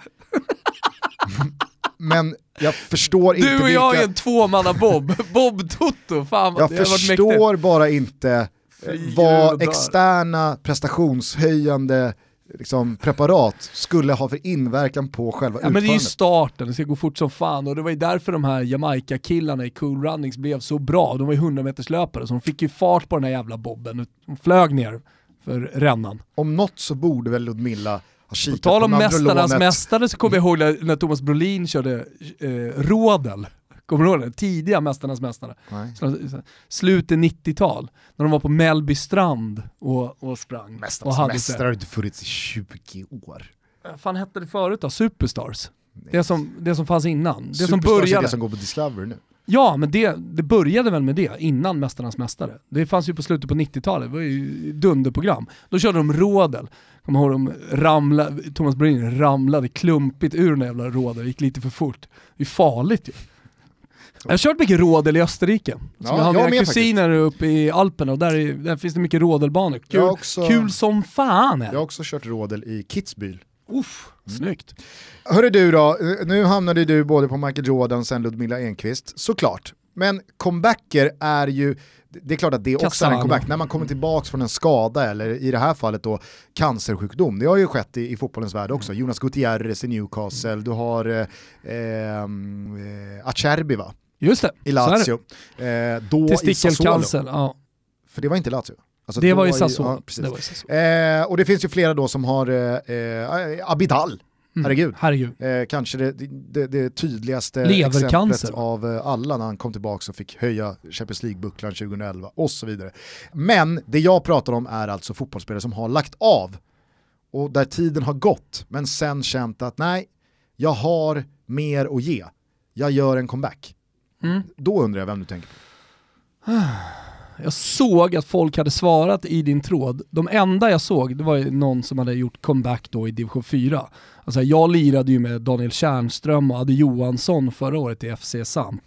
Men jag förstår inte du och jag är en tvåmanna-bob. [laughs] Bob Toto, fan jag förstår bara inte eh, Flyger vad dör. externa prestationshöjande liksom, preparat skulle ha för inverkan på själva Ja, men det är ju utförandet. starten, det ska gå fort som fan och det var ju därför de här Jamaica-killarna i Cool Runnings blev så bra. De var ju 100 meters löpare så de fick ju fart på den här jävla bobben. De flög ner för rännan. Om något så borde väl Ludmilla ha På kikat tal på om Mästarnas. Mästare så kommer jag ihåg när, Thomas Brolin körde eh, Rådel. Kommer du ihåg det? Tidiga Mästarnas Mästare. Slutet 90-tal. När de var på Mellby strand och, och sprang. och Mästarnas hade mästare har inte funnits i 20 år. Vad fan hette det förut då? Superstars? Det som, det som fanns innan. Det som är började. det som går på Discovery nu. Ja, men det, det började väl med det innan Mästarnas Mästare. Det fanns ju på slutet på 90-talet, det var ju dunderprogram. Då körde de rådel. Kommer ihåg de ramla, Thomas Brolin ramlade klumpigt ur den jävla rådel, gick lite för fort. Det är farligt ju. Jag har kört mycket rådel i Österrike. Ja, jag har mina kusiner uppe i Alperna och där, är, där finns det mycket rådelbanor. Kul, också- kul som fan är Jag har också kört rådel i Kitzbühel. Uff, snyggt. Hörru du då, nu hamnade du både på Michael Jordan sen Ludmilla Enqvist, såklart. Men comebacker är ju, det är klart att det också är Cassano. en comeback. När man kommer tillbaka från en skada eller i det här fallet då cancersjukdom. Det har ju skett i, i fotbollens värld också. Jonas Gutierrez i Newcastle, du har eh, ehm, eh, Acerbi va? Just det, I så är det. Lazio. Eh, då i Sassuolo. Testikelcancer, ja. För det var inte Lazio. Alltså, Det var i Sassuolo. Ja, precis. det var i Sassuolo. Eh, och det finns ju flera då som har eh, eh, Abidal, herregud. Herregud. Eh, kanske det, det, det tydligaste exemplet av eh, alla när han kom tillbaka och fick höja Champions League-bucklan 2011 och så vidare. Men det jag pratar om är alltså fotbollsspelare som har lagt av och där tiden har gått men sen känt att nej, jag har mer att ge. Jag gör en comeback. Mm. Då undrar jag vem du tänker på. [sighs] Jag såg att folk hade svarat i din tråd. De enda jag såg, det var någon som hade gjort comeback då i division 4. Alltså jag lirade ju med Daniel Tjärnström och Adde Johansson förra året i FC Samp.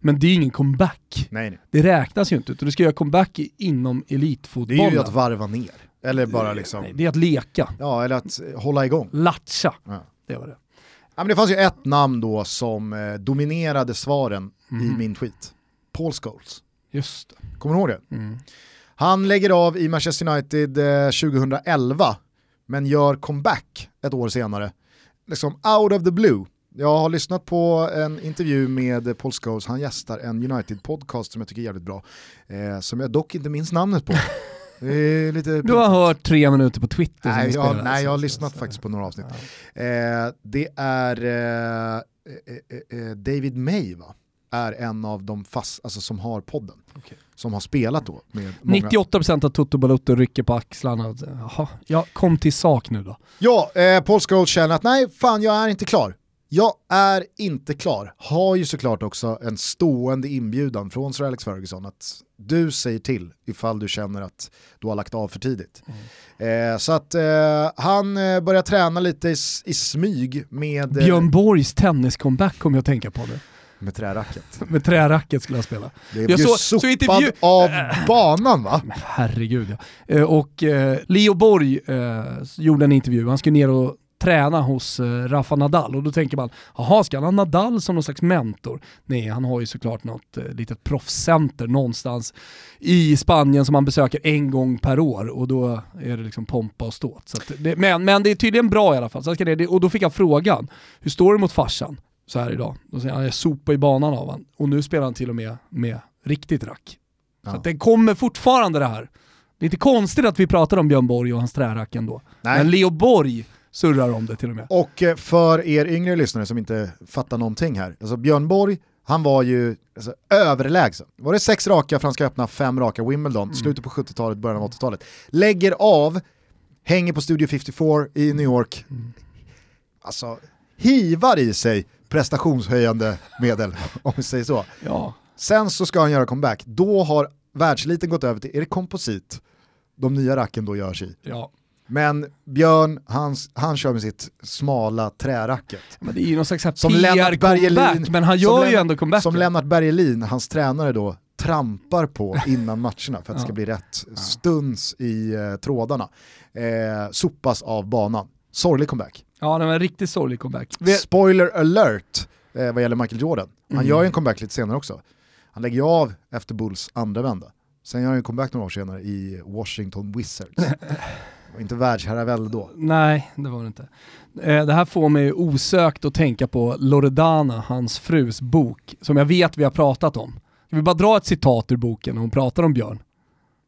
Men det är ju ingen comeback. Nej, nej. Det räknas ju inte, utan du ska göra comeback inom Det elitfotbollen. är ju att varva ner. Eller bara liksom, Nej, det är att leka. ja eller att eh, hålla igång. Latcha. Ja. Det var det. Ja, men det fanns ju ett namn då som eh, dominerade svaren i Mhm. min tweet. Paul Scholes. Just det. Kommer du ihåg det? Mm. Han lägger av i Manchester United eh, 2011 men gör comeback ett år senare. Liksom out of the blue. Jag har lyssnat på en intervju med Paul Scholes, han gästar en United-podcast som jag tycker är jävligt bra. Eh, som jag dock inte minns namnet på. [laughs] Lite Du har hört tre minuter på Twitter Nej, jag, nej, jag har lyssnat så- faktiskt på några avsnitt. Ja. Eh, det är eh, eh, eh, David May va? Är en av de fast, alltså, som har podden. Okej. Som har spelat då med många. 98% av Toto Balotto rycker på axlarna. Jaha, ja, kom till sak nu då. Ja, eh, Paul Scholes känner att nej, fan jag är inte klar. Jag är inte klar. Har ju såklart också en stående inbjudan från Sir Alex Ferguson att du säger till ifall du känner att du har lagt av för tidigt. Eh, så att eh, han eh, börjar träna lite i, i smyg med, eh, Björn Borgs tenniscomeback kommer jag att tänka på nu. Med träracket. [laughs] Med träracket skulle jag spela. Det ju så- sopad så intervju- av banan va? Herregud ja. Eh, Och eh, Leo Borg eh, gjorde en intervju, han skulle ner och träna hos Rafa Nadal och då tänker man, jaha ska han ha Nadal som någon slags mentor? Nej, han har ju såklart något litet proffscenter någonstans i Spanien som han besöker en gång per år och då är det liksom pompa och ståt. Det, men, men det är tydligen bra i alla fall. Så ska det, och då fick jag frågan, hur står det mot farsan så här idag? Då säger han, jag sopar i banan av han. Och nu spelar han till och med med riktigt rack. Så Ja. att det kommer fortfarande det här. Det är inte konstigt att vi pratar om Björn Borg och hans trärack ändå. Nej. Men Leo Borg surrar om det till och med. Och eh, för er yngre lyssnare som inte fattar någonting här, alltså Björn Borg, han var ju alltså, överlägsen. Var det sex raka Franska öppna, fem raka Wimbledon, slutet på 70-talet, början av 80-talet. Lägger av, hänger på Studio 54 i New York, alltså hivar i sig prestationshöjande medel, [laughs] om vi säger så. Ja. Sen så ska han göra comeback, då har världsliten gått över till, är det komposit de nya racken då görs i? ja. Men Björn, han, han kör med sitt smala träracket. Men det är ju någon slags PR-comeback, men han gör ju ändå comeback. Som Lennart Bergelin, hans tränare då, trampar på [laughs] innan matcherna för att det ska bli rätt stuns i eh, trådarna. Eh, sopas av banan. Sorglig comeback. Ja, det var en riktigt sorglig comeback. Vi- Spoiler alert eh, vad gäller Michael Jordan. Han Mm. gör ju en comeback lite senare också. Han lägger av efter Bulls andra vända. Sen gör han en comeback några år senare i Washington Wizards. [laughs] Och inte världsherravälde då. Nej, det var det inte. Eh, Det här får mig osökt att tänka på Loredana, hans frus bok, som jag vet vi har pratat om. Jag vill bara dra ett citat ur boken när hon pratar om Björn.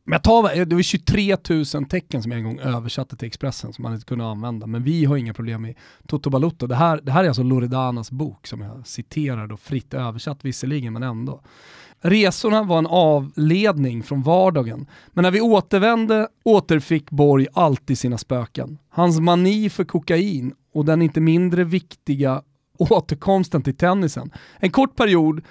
Men jag tar, det var 23 000 tecken som jag en gång översatte till Expressen som man inte kunde använda. Men vi har inga problem med Toto Balutto. Det här, det här är alltså Loredanas bok som jag citerar då, fritt översatt visserligen, men ändå. Resorna var en avledning från vardagen, men när vi återvände återfick Borg alltid sina spöken. Hans mani för kokain och den inte mindre viktiga återkomsten till tennisen. En kort period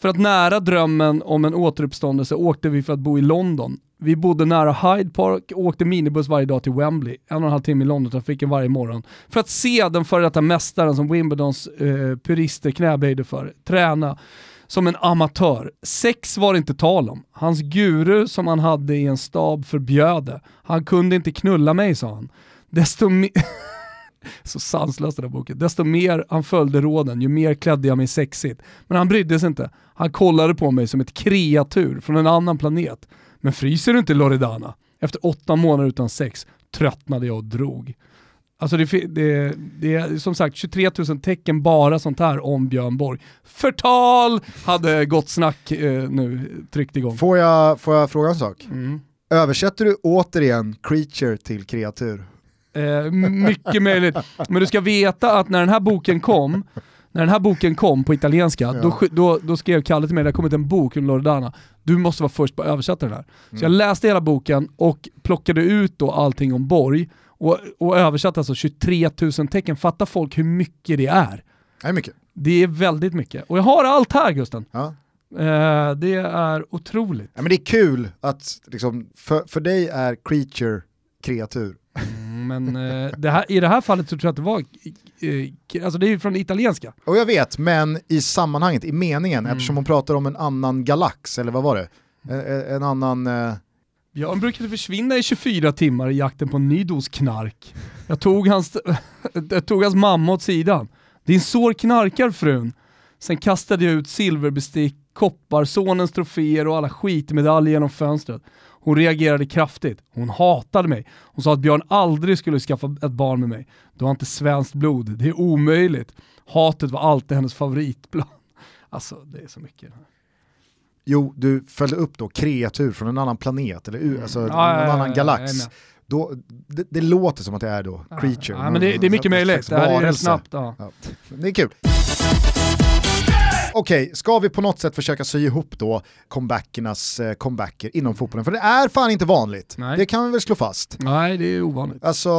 för att nära drömmen om en återuppståndelse åkte vi för att bo i London. Vi bodde nära Hyde Park och åkte minibuss varje dag till Wembley, en och en halv timme i Londontrafiken varje morgon, för att se den före detta mästaren som Wimbledons eh, purister knäböjde för, träna som en amatör. Sex var det inte tal om. Hans guru som han hade i en stab förbjöd det. Han kunde inte knulla mig sa han. Desto mer... [laughs] [laughs] Så sanslös den här boken. Desto mer han följde råden, ju mer klädde jag mig sexigt. Men han brydde sig inte. Han kollade på mig som ett kreatur från en annan planet. Men fryser du inte Loredana? Efter åtta månader utan sex tröttnade jag och drog. Alltså det, det, det, är som sagt 23 000 tecken bara sånt här om Björn Borg. Förtal hade Gott Snack eh, nu tryckt igång. Får jag, får jag fråga en sak? Mm. Översätter du återigen creature till kreatur? Eh, mycket möjligt. Men du ska veta att när den här boken kom, när den här boken kom på italienska, ja. då, då, då, skrev Kalle till mig, det har kommit en bok om Loredana, du måste vara först på att översätta den här. Mm. Så jag läste hela boken och plockade ut då allting om Borg och, och översatte alltså 23 000 tecken. Fatta folk hur mycket det är. Det är mycket. Det är väldigt mycket. Och jag har allt här Gusten. Ja. Eh, det är otroligt. Ja, men det är kul att liksom, för, för dig är creature kreatur. Men eh, det här, i det här fallet så tror jag att det var, eh, alltså det är ju från italienska. Och jag vet, men i sammanhanget, i meningen, mm. eftersom hon pratar om en annan galax, eller vad var det? En, eh, en annan... Eh... Björn brukade försvinna i 24 timmar i jakten på en ny dos knark. Jag tog hans, [laughs] jag tog hans mamma åt sidan. Din sår knarkar frun. Sen kastade jag ut silverbestick, koppar, sonens troféer och alla skitmedaljer genom fönstret. Hon reagerade kraftigt. Hon hatade mig. Hon sa att Björn aldrig skulle skaffa ett barn med mig. Du har inte svenskt blod, det är omöjligt. Hatet var alltid hennes favoritplan. [laughs] Alltså det är så mycket. Jo, du följde upp då kreatur från en annan planet, eller mm. alltså, ja, en annan galax. Då, det, det, låter som att det är då creature. Ja, men det, det är mycket möjligt. Det här är snabbt. Ja. Ja. Det är kul okej, okay, ska vi på något sätt försöka sy ihop då comebackernas eh, comebacker inom fotbollen? För det är fan inte vanligt, Nej. det kan vi väl slå fast. Nej, det är ovanligt. Alltså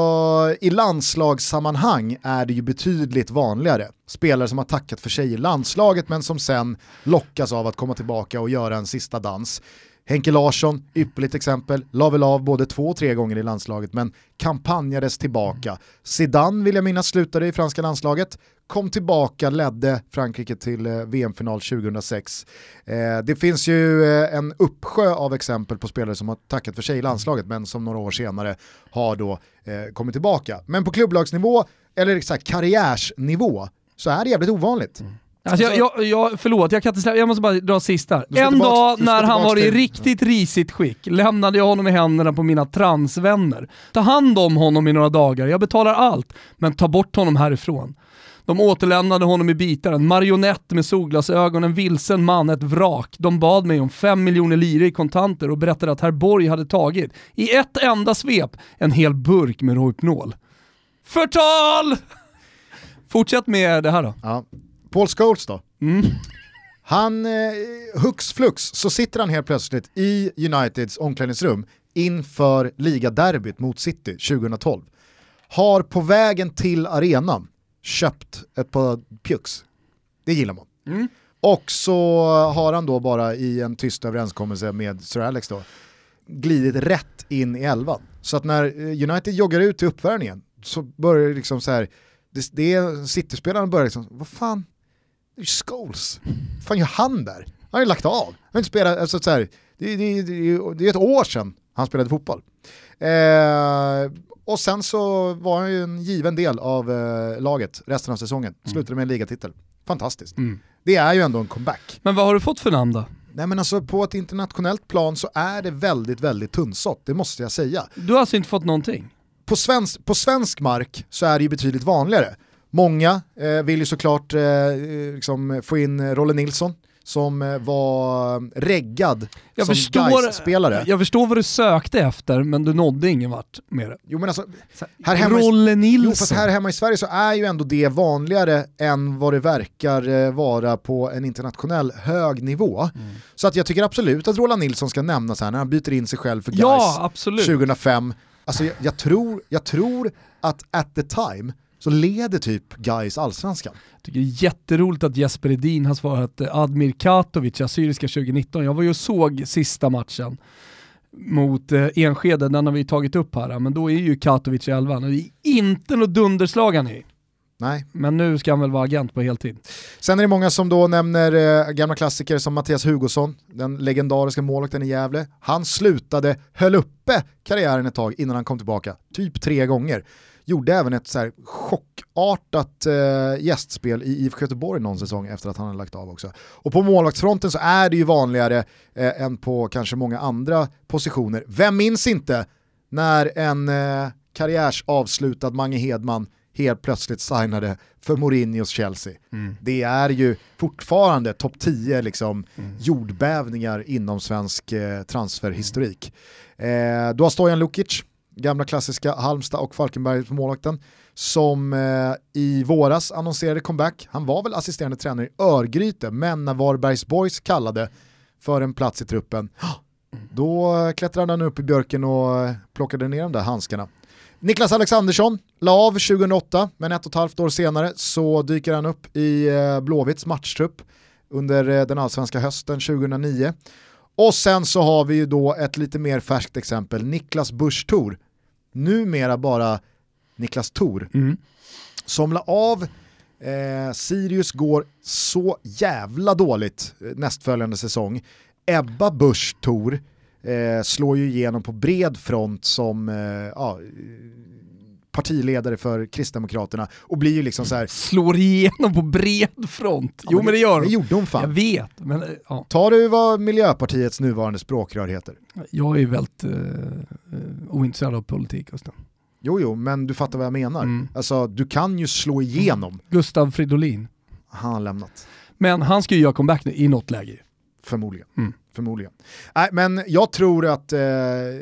i landslagssammanhang är det ju betydligt vanligare. Spelare som har tackat för sig i landslaget men som sen lockas av att komma tillbaka och göra en sista dans. Henke Larsson, ypperligt exempel, la väl av både två och tre gånger i landslaget men kampanjades tillbaka. Zidane vill jag minnas slutade i franska landslaget, kom tillbaka, ledde Frankrike till eh, VM-final 2006. Eh, det finns ju eh, en uppsjö av exempel på spelare som har tackat för sig i landslaget men som några år senare har då kommit tillbaka. Men på klubblagsnivå, eller så här, karriärsnivå, så är det jävligt ovanligt. Mm. Alltså jag, jag, jag, förlåt, jag, kan inte, jag måste bara dra sista. En dag när han var i riktigt risigt skick lämnade jag honom i händerna på mina transvänner. Ta hand om honom i några dagar, jag betalar allt, men ta bort honom härifrån. De återlämnade honom i bitar, en marionett med solglasögon, en vilsen man, ett vrak. De bad mig om fem miljoner lire i kontanter och berättade att herr Borg hade tagit, i ett enda svep, en hel burk med Rohypnol. Förtal! Fortsätt med det här då. Ja. Paul Scholes då? Mm. Han, eh, hux flux, så sitter han helt plötsligt i Uniteds omklädningsrum inför ligaderbyt mot City 2012. Har på vägen till arenan köpt ett par pjux. Det gillar man. Mm. Och så har han då bara i en tyst överenskommelse med Sir Alex då glidit rätt in i elvan. Så att när eh, United joggar ut till uppvärmningen så börjar det liksom så här, det, det City-spelaren börjar liksom, vad fan, är Scholes, fan gör han där? Han har ju lagt av, han har inte spelat, alltså så här, det, det, det, det är ett år sedan han spelade fotboll. Eh, och sen så var han ju en given del av eh, laget resten av säsongen. Mm. Slutade med en ligatitel. Fantastiskt. Mm. Det är ju ändå en comeback. Men vad har du fått för namn då? Nej men alltså på ett internationellt plan så är det väldigt, väldigt tunnsått, det måste jag säga. Du har alltså inte fått någonting? På svensk, på svensk mark så är det ju betydligt vanligare. Många eh, vill ju såklart eh, liksom få in Rolle Nilsson, som eh, var reggad jag som förstår, spelare Jag förstår vad du sökte efter, men du nådde ingen vart med det. Jo men alltså, här hemma, Rolle Nilsson. Jo, fast här hemma i Sverige så är ju ändå det vanligare än vad det verkar eh, vara på en internationell hög nivå. Mm. Så att jag tycker absolut att Roland Nilsson ska nämnas här när han byter in sig själv för Gais ja, 2005. Alltså jag, jag, tror, jag tror att at the time så leder typ Gais allsvenskan. Jag tycker det är jätteroligt att Jesper Edin har svarat eh, Admir Katovic, Assyriska 2019. Jag var ju och såg sista matchen mot eh, Enskede, den har vi tagit upp här, men då är ju Katovic i elvan. Det är inte något dunderslag han är Nej. Men nu ska han väl vara agent på heltid. Sen är det många som då nämner eh, gamla klassiker som Mattias Hugosson, den legendariska målvakten i Gävle. Han slutade, höll uppe karriären ett tag innan han kom tillbaka, typ tre gånger. Gjorde även ett så här chockartat eh, gästspel i IFK Göteborg någon säsong efter att han hade lagt av också. Och på målvaktsfronten så är det ju vanligare eh, än på kanske många andra positioner. Vem minns inte när en eh, karriärsavslutad Mange Hedman helt plötsligt signade för Mourinhos Chelsea. Mm. Det är ju fortfarande topp 10 liksom, mm. jordbävningar inom svensk eh, transferhistorik. Eh, du har Stojan Lukic, gamla klassiska Halmstad och Falkenberg på målvakten, som eh, i våras annonserade comeback. Han var väl assisterande tränare i Örgryte, men när Varbergs Boys kallade för en plats i truppen, då klättrade han upp i björken och plockade ner de där handskarna. Niklas Alexandersson la av 2008, men ett och ett halvt år senare så dyker han upp i eh, Blåvitts matchtrupp under eh, den allsvenska hösten 2009. Och sen så har vi ju då ett lite mer färskt exempel, Niklas Busch Thor. Numera bara Niklas Thor. Mm. Som la av, eh, Sirius går så jävla dåligt eh, nästföljande säsong. Ebba Busch Thor eh, slår ju igenom på bred front som eh, ja, partiledare för Kristdemokraterna och blir ju liksom så här... Slår igenom på bred front? Jo ja, men det gör hon. Det gjorde hon fan. Jag vet. Men, ja. Tar du vad Miljöpartiets nuvarande språkrör heter? Jag är väldigt uh, ointresserad av politik just nu. Jo, jo, men du fattar vad jag menar. Mm. Alltså, du kan ju slå igenom. Mm. Gustav Fridolin. Han har lämnat. Men han ska ju göra comeback i något läge. Förmodligen. Mm. Förmodligen. Nej, men jag tror att eh,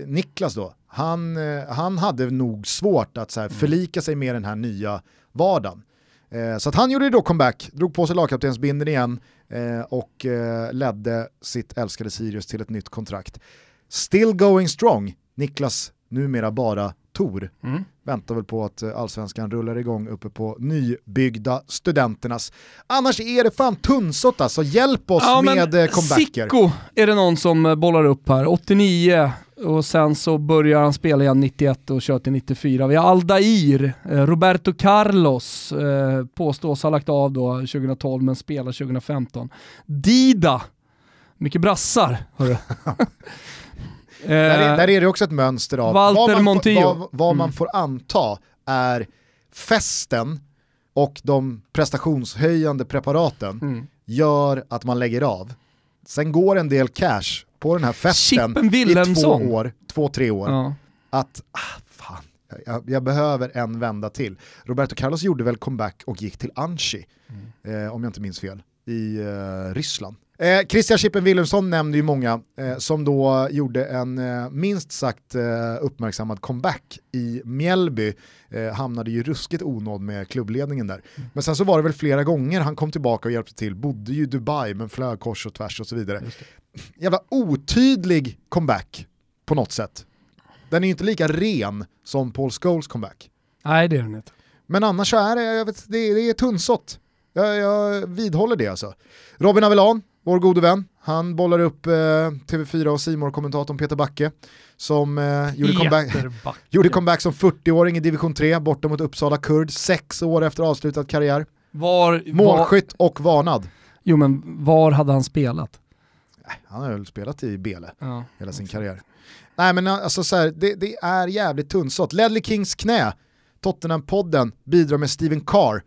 Niklas då, han, eh, han hade nog svårt att så här, mm. förlika sig med den här nya vardagen. Eh, så att han gjorde då comeback, drog på sig lagkaptensbinden igen eh, och ledde sitt älskade Sirius till ett nytt kontrakt. Still going strong, Niklas numera bara Tor. Mm. Väntar väl på att eh, allsvenskan rullar igång uppe på nybyggda studenternas. Annars är det fan tunnsått alltså, hjälp oss ja, med eh, comebacker. Sicko är det någon som eh, bollar upp här, 89 och sen så börjar han spela igen 91 och kör till 94. Vi har Aldair, Roberto Carlos påstås ha lagt av då 2012 men spelar 2015. Dida, mycket brassar hörru. [laughs] där, är, där är det också ett mönster av Walter vad, man, Montillo. vad, vad mm. man får anta är festen och de prestationshöjande preparaten mm. gör att man lägger av. Sen går en del cash på den här festen i två år, två, tre år. Ja. Att, ah, fan, jag, jag, behöver en vända till. Roberto Carlos gjorde väl comeback och gick till Anchi, mm. eh, om jag inte minns fel, i eh, Ryssland. Eh, Christian Chippen Wilhelmsson nämnde ju många eh, som då gjorde en eh, minst sagt eh, uppmärksammad comeback i Mjällby. Eh, hamnade ju ruskigt onåd med klubbledningen där. Mm. Men sen så var det väl flera gånger han kom tillbaka och hjälpte till, bodde ju i Dubai men flög kors och tvärs och så vidare. Jävla otydlig comeback på något sätt. Den är ju inte lika ren som Paul Scholes comeback. Nej det är den inte. Men annars så är det, jag vet, det, det är tunnsått. Jag, jag vidhåller det alltså. Robin Avelan, vår gode vän, han bollar upp eh, TV4 och simor kommentatorn Peter Backe som eh, gjorde, comeback, gjorde comeback som 40-åring i division 3 borta mot Uppsala Kurd, sex år efter avslutad karriär. Var, Målskytt var... och varnad. Jo men var hade han spelat? Han har väl spelat i Bele ja, hela sin karriär. Nej men alltså så här, det, det, är jävligt tunnsått. Ledley Kings knä, Tottenham-podden, bidrar med Steven Carr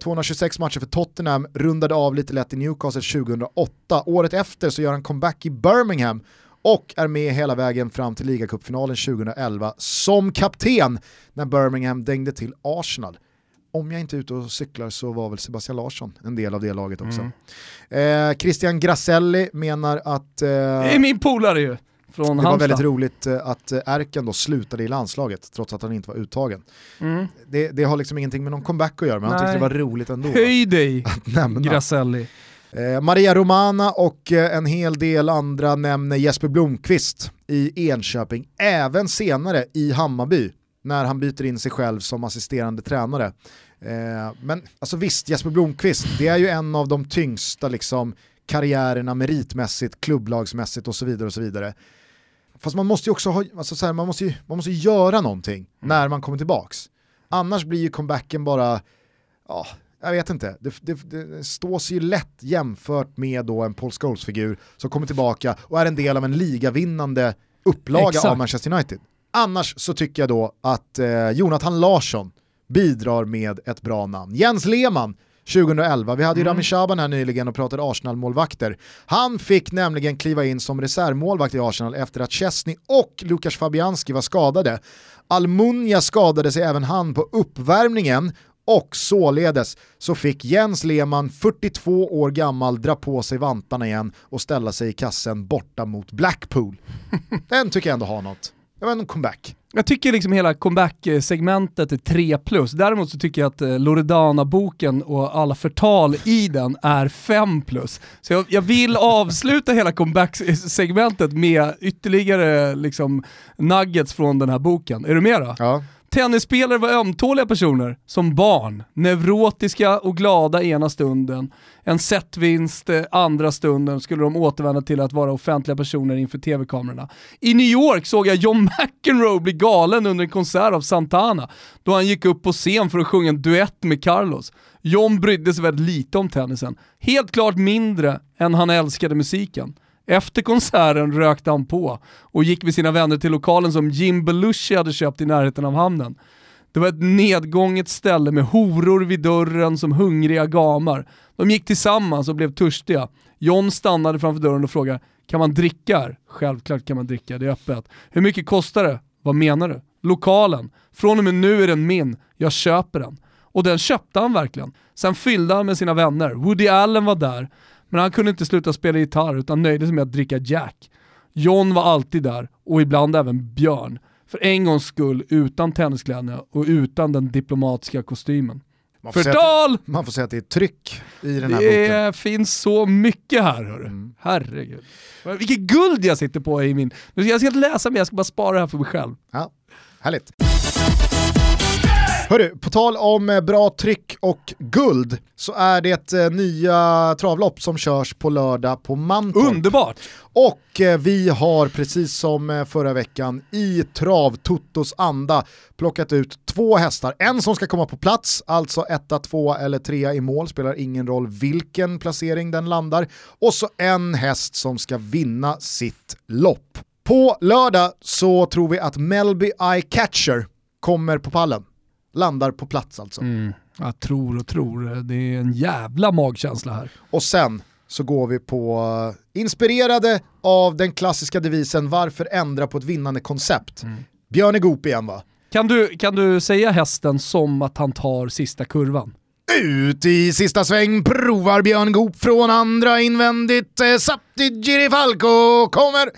226 eh, matcher för Tottenham, rundade av lite lätt i Newcastle 2008. Året efter så gör han comeback i Birmingham och är med hela vägen fram till ligacupfinalen 2011 som kapten när Birmingham dängde till Arsenal. Om jag inte är ute och cyklar så var väl Sebastian Larsson en del av det laget också. Mm. Eh, Christian Grasselli menar att... Eh, det är min polare ju! Från det Halmstad. var väldigt roligt eh, att eh, Erken då slutade i landslaget trots att han inte var uttagen. Mm. Det, det, har liksom ingenting med någon comeback att göra men Nej. han tyckte det var roligt ändå. Höj dig [laughs] Grasselli. Eh, Maria Romana och eh, en hel del andra nämner Jesper Blomqvist i Enköping, även senare i Hammarby när han byter in sig själv som assisterande tränare. Eh, men alltså visst, Jesper Blomqvist, det är ju en av de tyngsta liksom, karriärerna meritmässigt, klubblagsmässigt och så vidare. och så vidare. Fast man måste ju också ha, alltså så här, man måste ju, man måste göra någonting mm. när man kommer tillbaks. Annars blir ju comebacken bara, ja, jag vet inte, det, det, det stås ju lätt jämfört med då en Paul Scholes-figur som kommer tillbaka och är en del av en ligavinnande upplaga Exakt. av Manchester United. Annars så tycker jag då att eh, Jonathan Larsson bidrar med ett bra namn. Jens Lehmann 2011. Vi hade ju mm. Rami Shaban här nyligen och pratade Arsenal-målvakter. Han fick nämligen kliva in som reservmålvakt i Arsenal efter att Chesney och Lukas Fabianski var skadade. Almunia skadade sig även han på uppvärmningen och således så fick Jens Lehmann, 42 år gammal, dra på sig vantarna igen och ställa sig i kassen borta mot Blackpool. [laughs] Den tycker jag ändå har något. Det var en comeback. Jag tycker liksom hela comeback-segmentet är 3 plus. Däremot så tycker jag att eh, Loredana-boken och alla förtal i den är 5 plus. Så jag, jag vill avsluta hela comeback-segmentet med ytterligare liksom, nuggets från den här boken. Är du med då? Ja. Tennisspelare var ömtåliga personer som barn, neurotiska och glada ena stunden. En setvinst eh, andra stunden skulle de återvända till att vara offentliga personer inför tv-kamerorna. I New York såg jag John [laughs] McEnroe bli galen under en konsert av Santana då han gick upp på scen för att sjunga en duett med Carlos. John brydde sig väldigt lite om tennisen. Helt klart mindre än han älskade musiken. Efter konserten rökte han på och gick med sina vänner till lokalen som Jim Belushi hade köpt i närheten av hamnen. Det var ett nedgånget ställe med horor vid dörren som hungriga gamar. De gick tillsammans och blev törstiga. John stannade framför dörren och frågade, kan man dricka här? Självklart kan man dricka, det är öppet. Hur mycket kostar det? Vad menar du? Lokalen. Från och med nu är den min. Jag köper den. Och den köpte han verkligen. Sen fyllde han med sina vänner. Woody Allen var där. Men han kunde inte sluta spela gitarr utan nöjde sig med att dricka Jack. John var alltid där och ibland även Björn. För en gångs skull utan tenniskläderna och utan den diplomatiska kostymen. Man Förtal! Det, man får säga att det är tryck i den här det boken. Det finns så mycket här hörru. Mm. Herregud. Vilket guld jag sitter på i min... Jag ska inte läsa mer, jag ska bara spara det här för mig själv. Ja, härligt. Hörru, på tal om eh, bra tryck och guld så är det eh, nya travlopp som körs på lördag på Mantorp. Underbart! Och eh, vi har precis som förra veckan i Travtotos anda plockat ut två hästar. En som ska komma på plats, alltså etta, tvåa eller trea i mål, spelar ingen roll vilken placering den landar. Och så en häst som ska vinna sitt lopp. På lördag så tror vi att Melby Eye Catcher kommer på pallen landar på plats alltså. Mm. Jag tror och tror, det är en jävla magkänsla här. Och sen så går vi på, uh, inspirerade av den klassiska devisen varför ändra på ett vinnande koncept. Mm. Björn är Goop igen va? Kan du, kan du säga hästen som att han tar sista kurvan? Ut i sista sväng provar Björn Goop från andra invändigt. Eh, Sapti Girifalco kommer.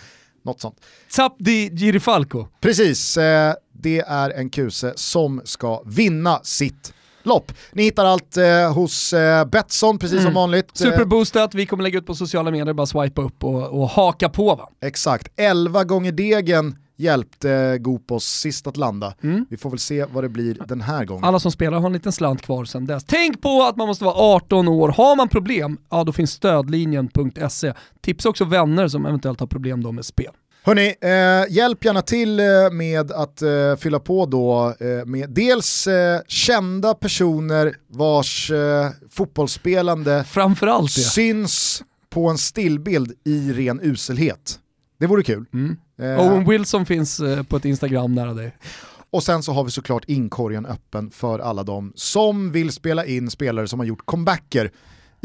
Något sånt. Sapti Girifalco. Precis. Eh, det är en kuse som ska vinna sitt lopp. Ni hittar allt eh, hos eh, Betsson precis mm. som vanligt. Superboostat, vi kommer lägga ut på sociala medier, bara swipa upp och, och haka på va? Exakt, 11 gånger degen hjälpte Gopos sist att landa. Mm. Vi får väl se vad det blir den här gången. Alla som spelar har en liten slant kvar sen dess. Tänk på att man måste vara 18 år. Har man problem, ja då finns stödlinjen.se. Tipsa också vänner som eventuellt har problem då med spel. Hörni, eh, hjälp gärna till eh, med att eh, fylla på då eh, med dels eh, kända personer vars eh, fotbollsspelande Framförallt det. syns på en stillbild i ren uselhet. Det vore kul. Mm. Owen Wilson finns på ett Instagram nära dig. Och sen så har vi såklart inkorgen öppen för alla de som vill spela in spelare som har gjort comebacker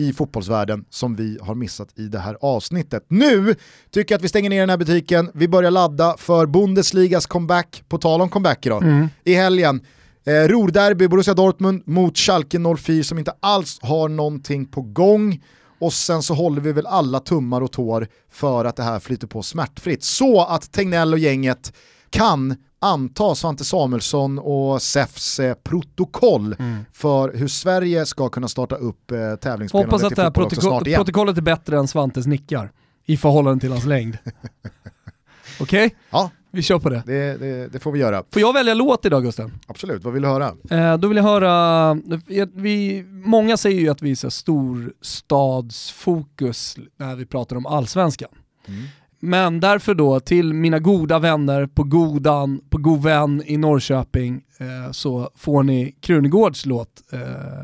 i fotbollsvärlden som vi har missat i det här avsnittet. Nu tycker jag att vi stänger ner den här butiken, vi börjar ladda för Bundesligas comeback, på tal om comeback idag, mm. i helgen. Eh, Rorderby, Borussia Dortmund mot Schalke 04 som inte alls har någonting på gång. Och sen så håller vi väl alla tummar och tår för att det här flyter på smärtfritt. Så att Tegnell och gänget kan anta Svante Samuelsson och SEFs eh, protokoll mm. för hur Sverige ska kunna starta upp eh, tävlingsspelandet Hoppas att det här protokoll, protokollet är bättre än Svantes nickar i förhållande till hans längd. [laughs] Okej? Okay? Ja, Vi kör på det. Det, det, det får vi göra. Får jag välja låt idag Gusten? Absolut, vad vill du höra? Eh, då vill jag höra, vi, många säger ju att vi är storstadsfokus när vi pratar om allsvenskan. Mm. Men därför då till mina goda vänner på Godan, på God vän i Norrköping, eh, så får ni Krunegårds låt, eh,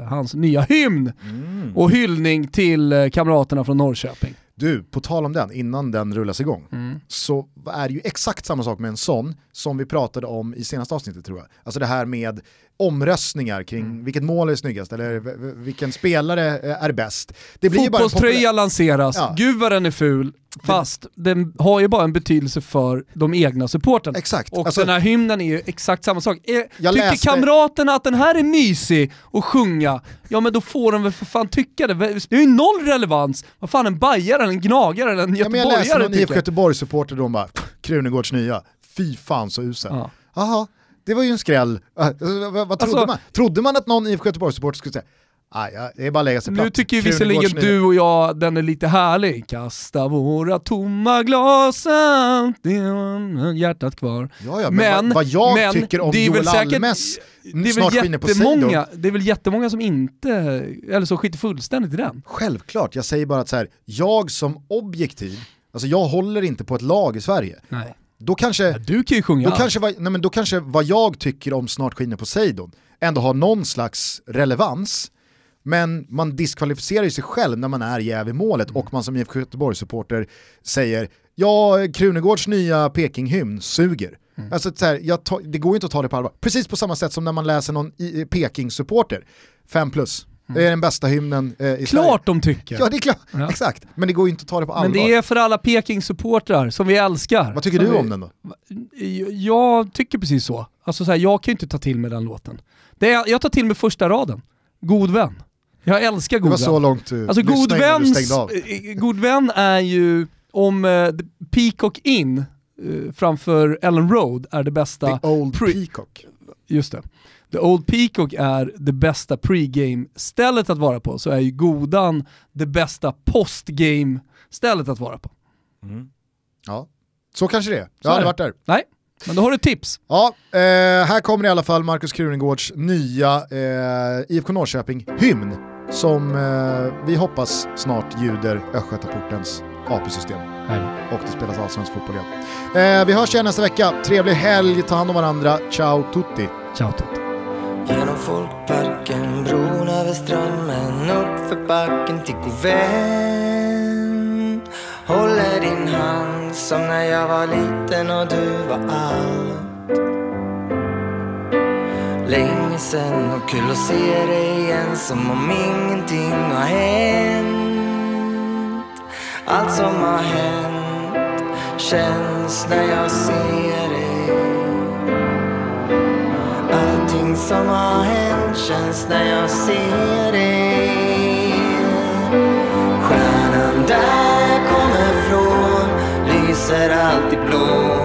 hans nya hymn Mm. och hyllning till eh, kamraterna från Norrköping. Du, på tal om den, innan den rullas igång, Mm. så är det ju exakt samma sak med en sån som vi pratade om i senaste avsnittet tror jag. Alltså det här med omröstningar kring Mm. vilket mål är snyggast eller vilken spelare eh, är bäst. Det blir Fotbollströja lanseras, Ja. gud vad den är ful, fast den har ju bara en betydelse för de egna supportrarna. Exakt. Och Alltså- den här hymnen är ju exakt samma sak. Jag tycker läste- kamraterna att den här är mysig att sjunga, ja men då får de väl för fan tycka det. Det är ju noll relevans vad fan en bajare, en gnagare eller en Ja, men jag läste göteborgare någon IFK. Göteborg-supporter och de bara Krunegårds nya, fy fan så usel. Ja. Jaha, det var ju en skräll. Äh, vad, vad trodde Alltså- man? Trodde man att någon IFK Göteborg-supporter skulle säga Nej, ja, det är bara att lägga sig Nu platt. tycker ju visserligen nya." du och jag den är lite härlig. Kasta våra tomma glas, hjärtat kvar. Ja, ja, men, vad, vad jag men tycker om Joel säkert- Almes det är, snart väl på Seidon. det är väl jättemånga som inte, eller som skiter fullständigt i den. Självklart, jag säger bara att så här, jag som objektiv, alltså jag håller inte på ett lag i Sverige. Nej. Då kanske, Du kan ju sjunga då kanske, vad, nej men då kanske vad jag tycker om Snart skiner på Seidon ändå har någon slags relevans. Men man diskvalificerar ju sig själv när man är jäv i målet Mm. och man som IFK Göteborg-supporter säger ja, Krunegårds nya Peking-hymn suger. Mm. Alltså, så här, tar- det går ju inte att ta det på allvar. Precis på samma sätt som när man läser någon Peking-supporter, 5 plus. Det är den bästa hymnen eh, i Sverige. Mm. Klart de tycker. Ja det är klart, Ja. exakt. Men det går ju inte att ta det på allvar. Men det är för alla Peking-supportrar som vi älskar. Vad tycker du vi- om den då? Jag tycker precis så. Alltså så här, jag kan ju inte ta till mig den låten. Det är, jag tar till mig första raden. God vän. Jag älskar Det God var vän. så långt du Alltså god, väns, av. eh, god vän är ju, om eh, Peacock In eh, framför Ellen Road är det bästa, The old pre- peacock. just det. The Old Peacock är det bästa pregame-stället att vara på, så är ju Godan det bästa postgame-stället att vara på. Ja, så kanske det är. Jag har aldrig varit där. Nej, men då har du tips. Ja, eh, här kommer i alla fall Markus Krunegårds nya eh, IFK Norrköping-hymn som eh, vi hoppas snart ljuder Östgötaportens AP-system. Och det spelas allsvensk fotboll igen. Eh, vi hörs igen nästa vecka. Trevlig helg, ta hand om varandra. Ciao tutti! Ciao Tutti. Genom folkparken, bron över strömmen uppför backen till Kovän Håller din hand som när jag var liten och du var allt. Länge sen och kul att se dig igen som om ingenting har hänt. Allt som har hänt känns när jag ser dig. Som har hänt känns när jag ser dig Stjärnan där kommer från lyser alltid blå.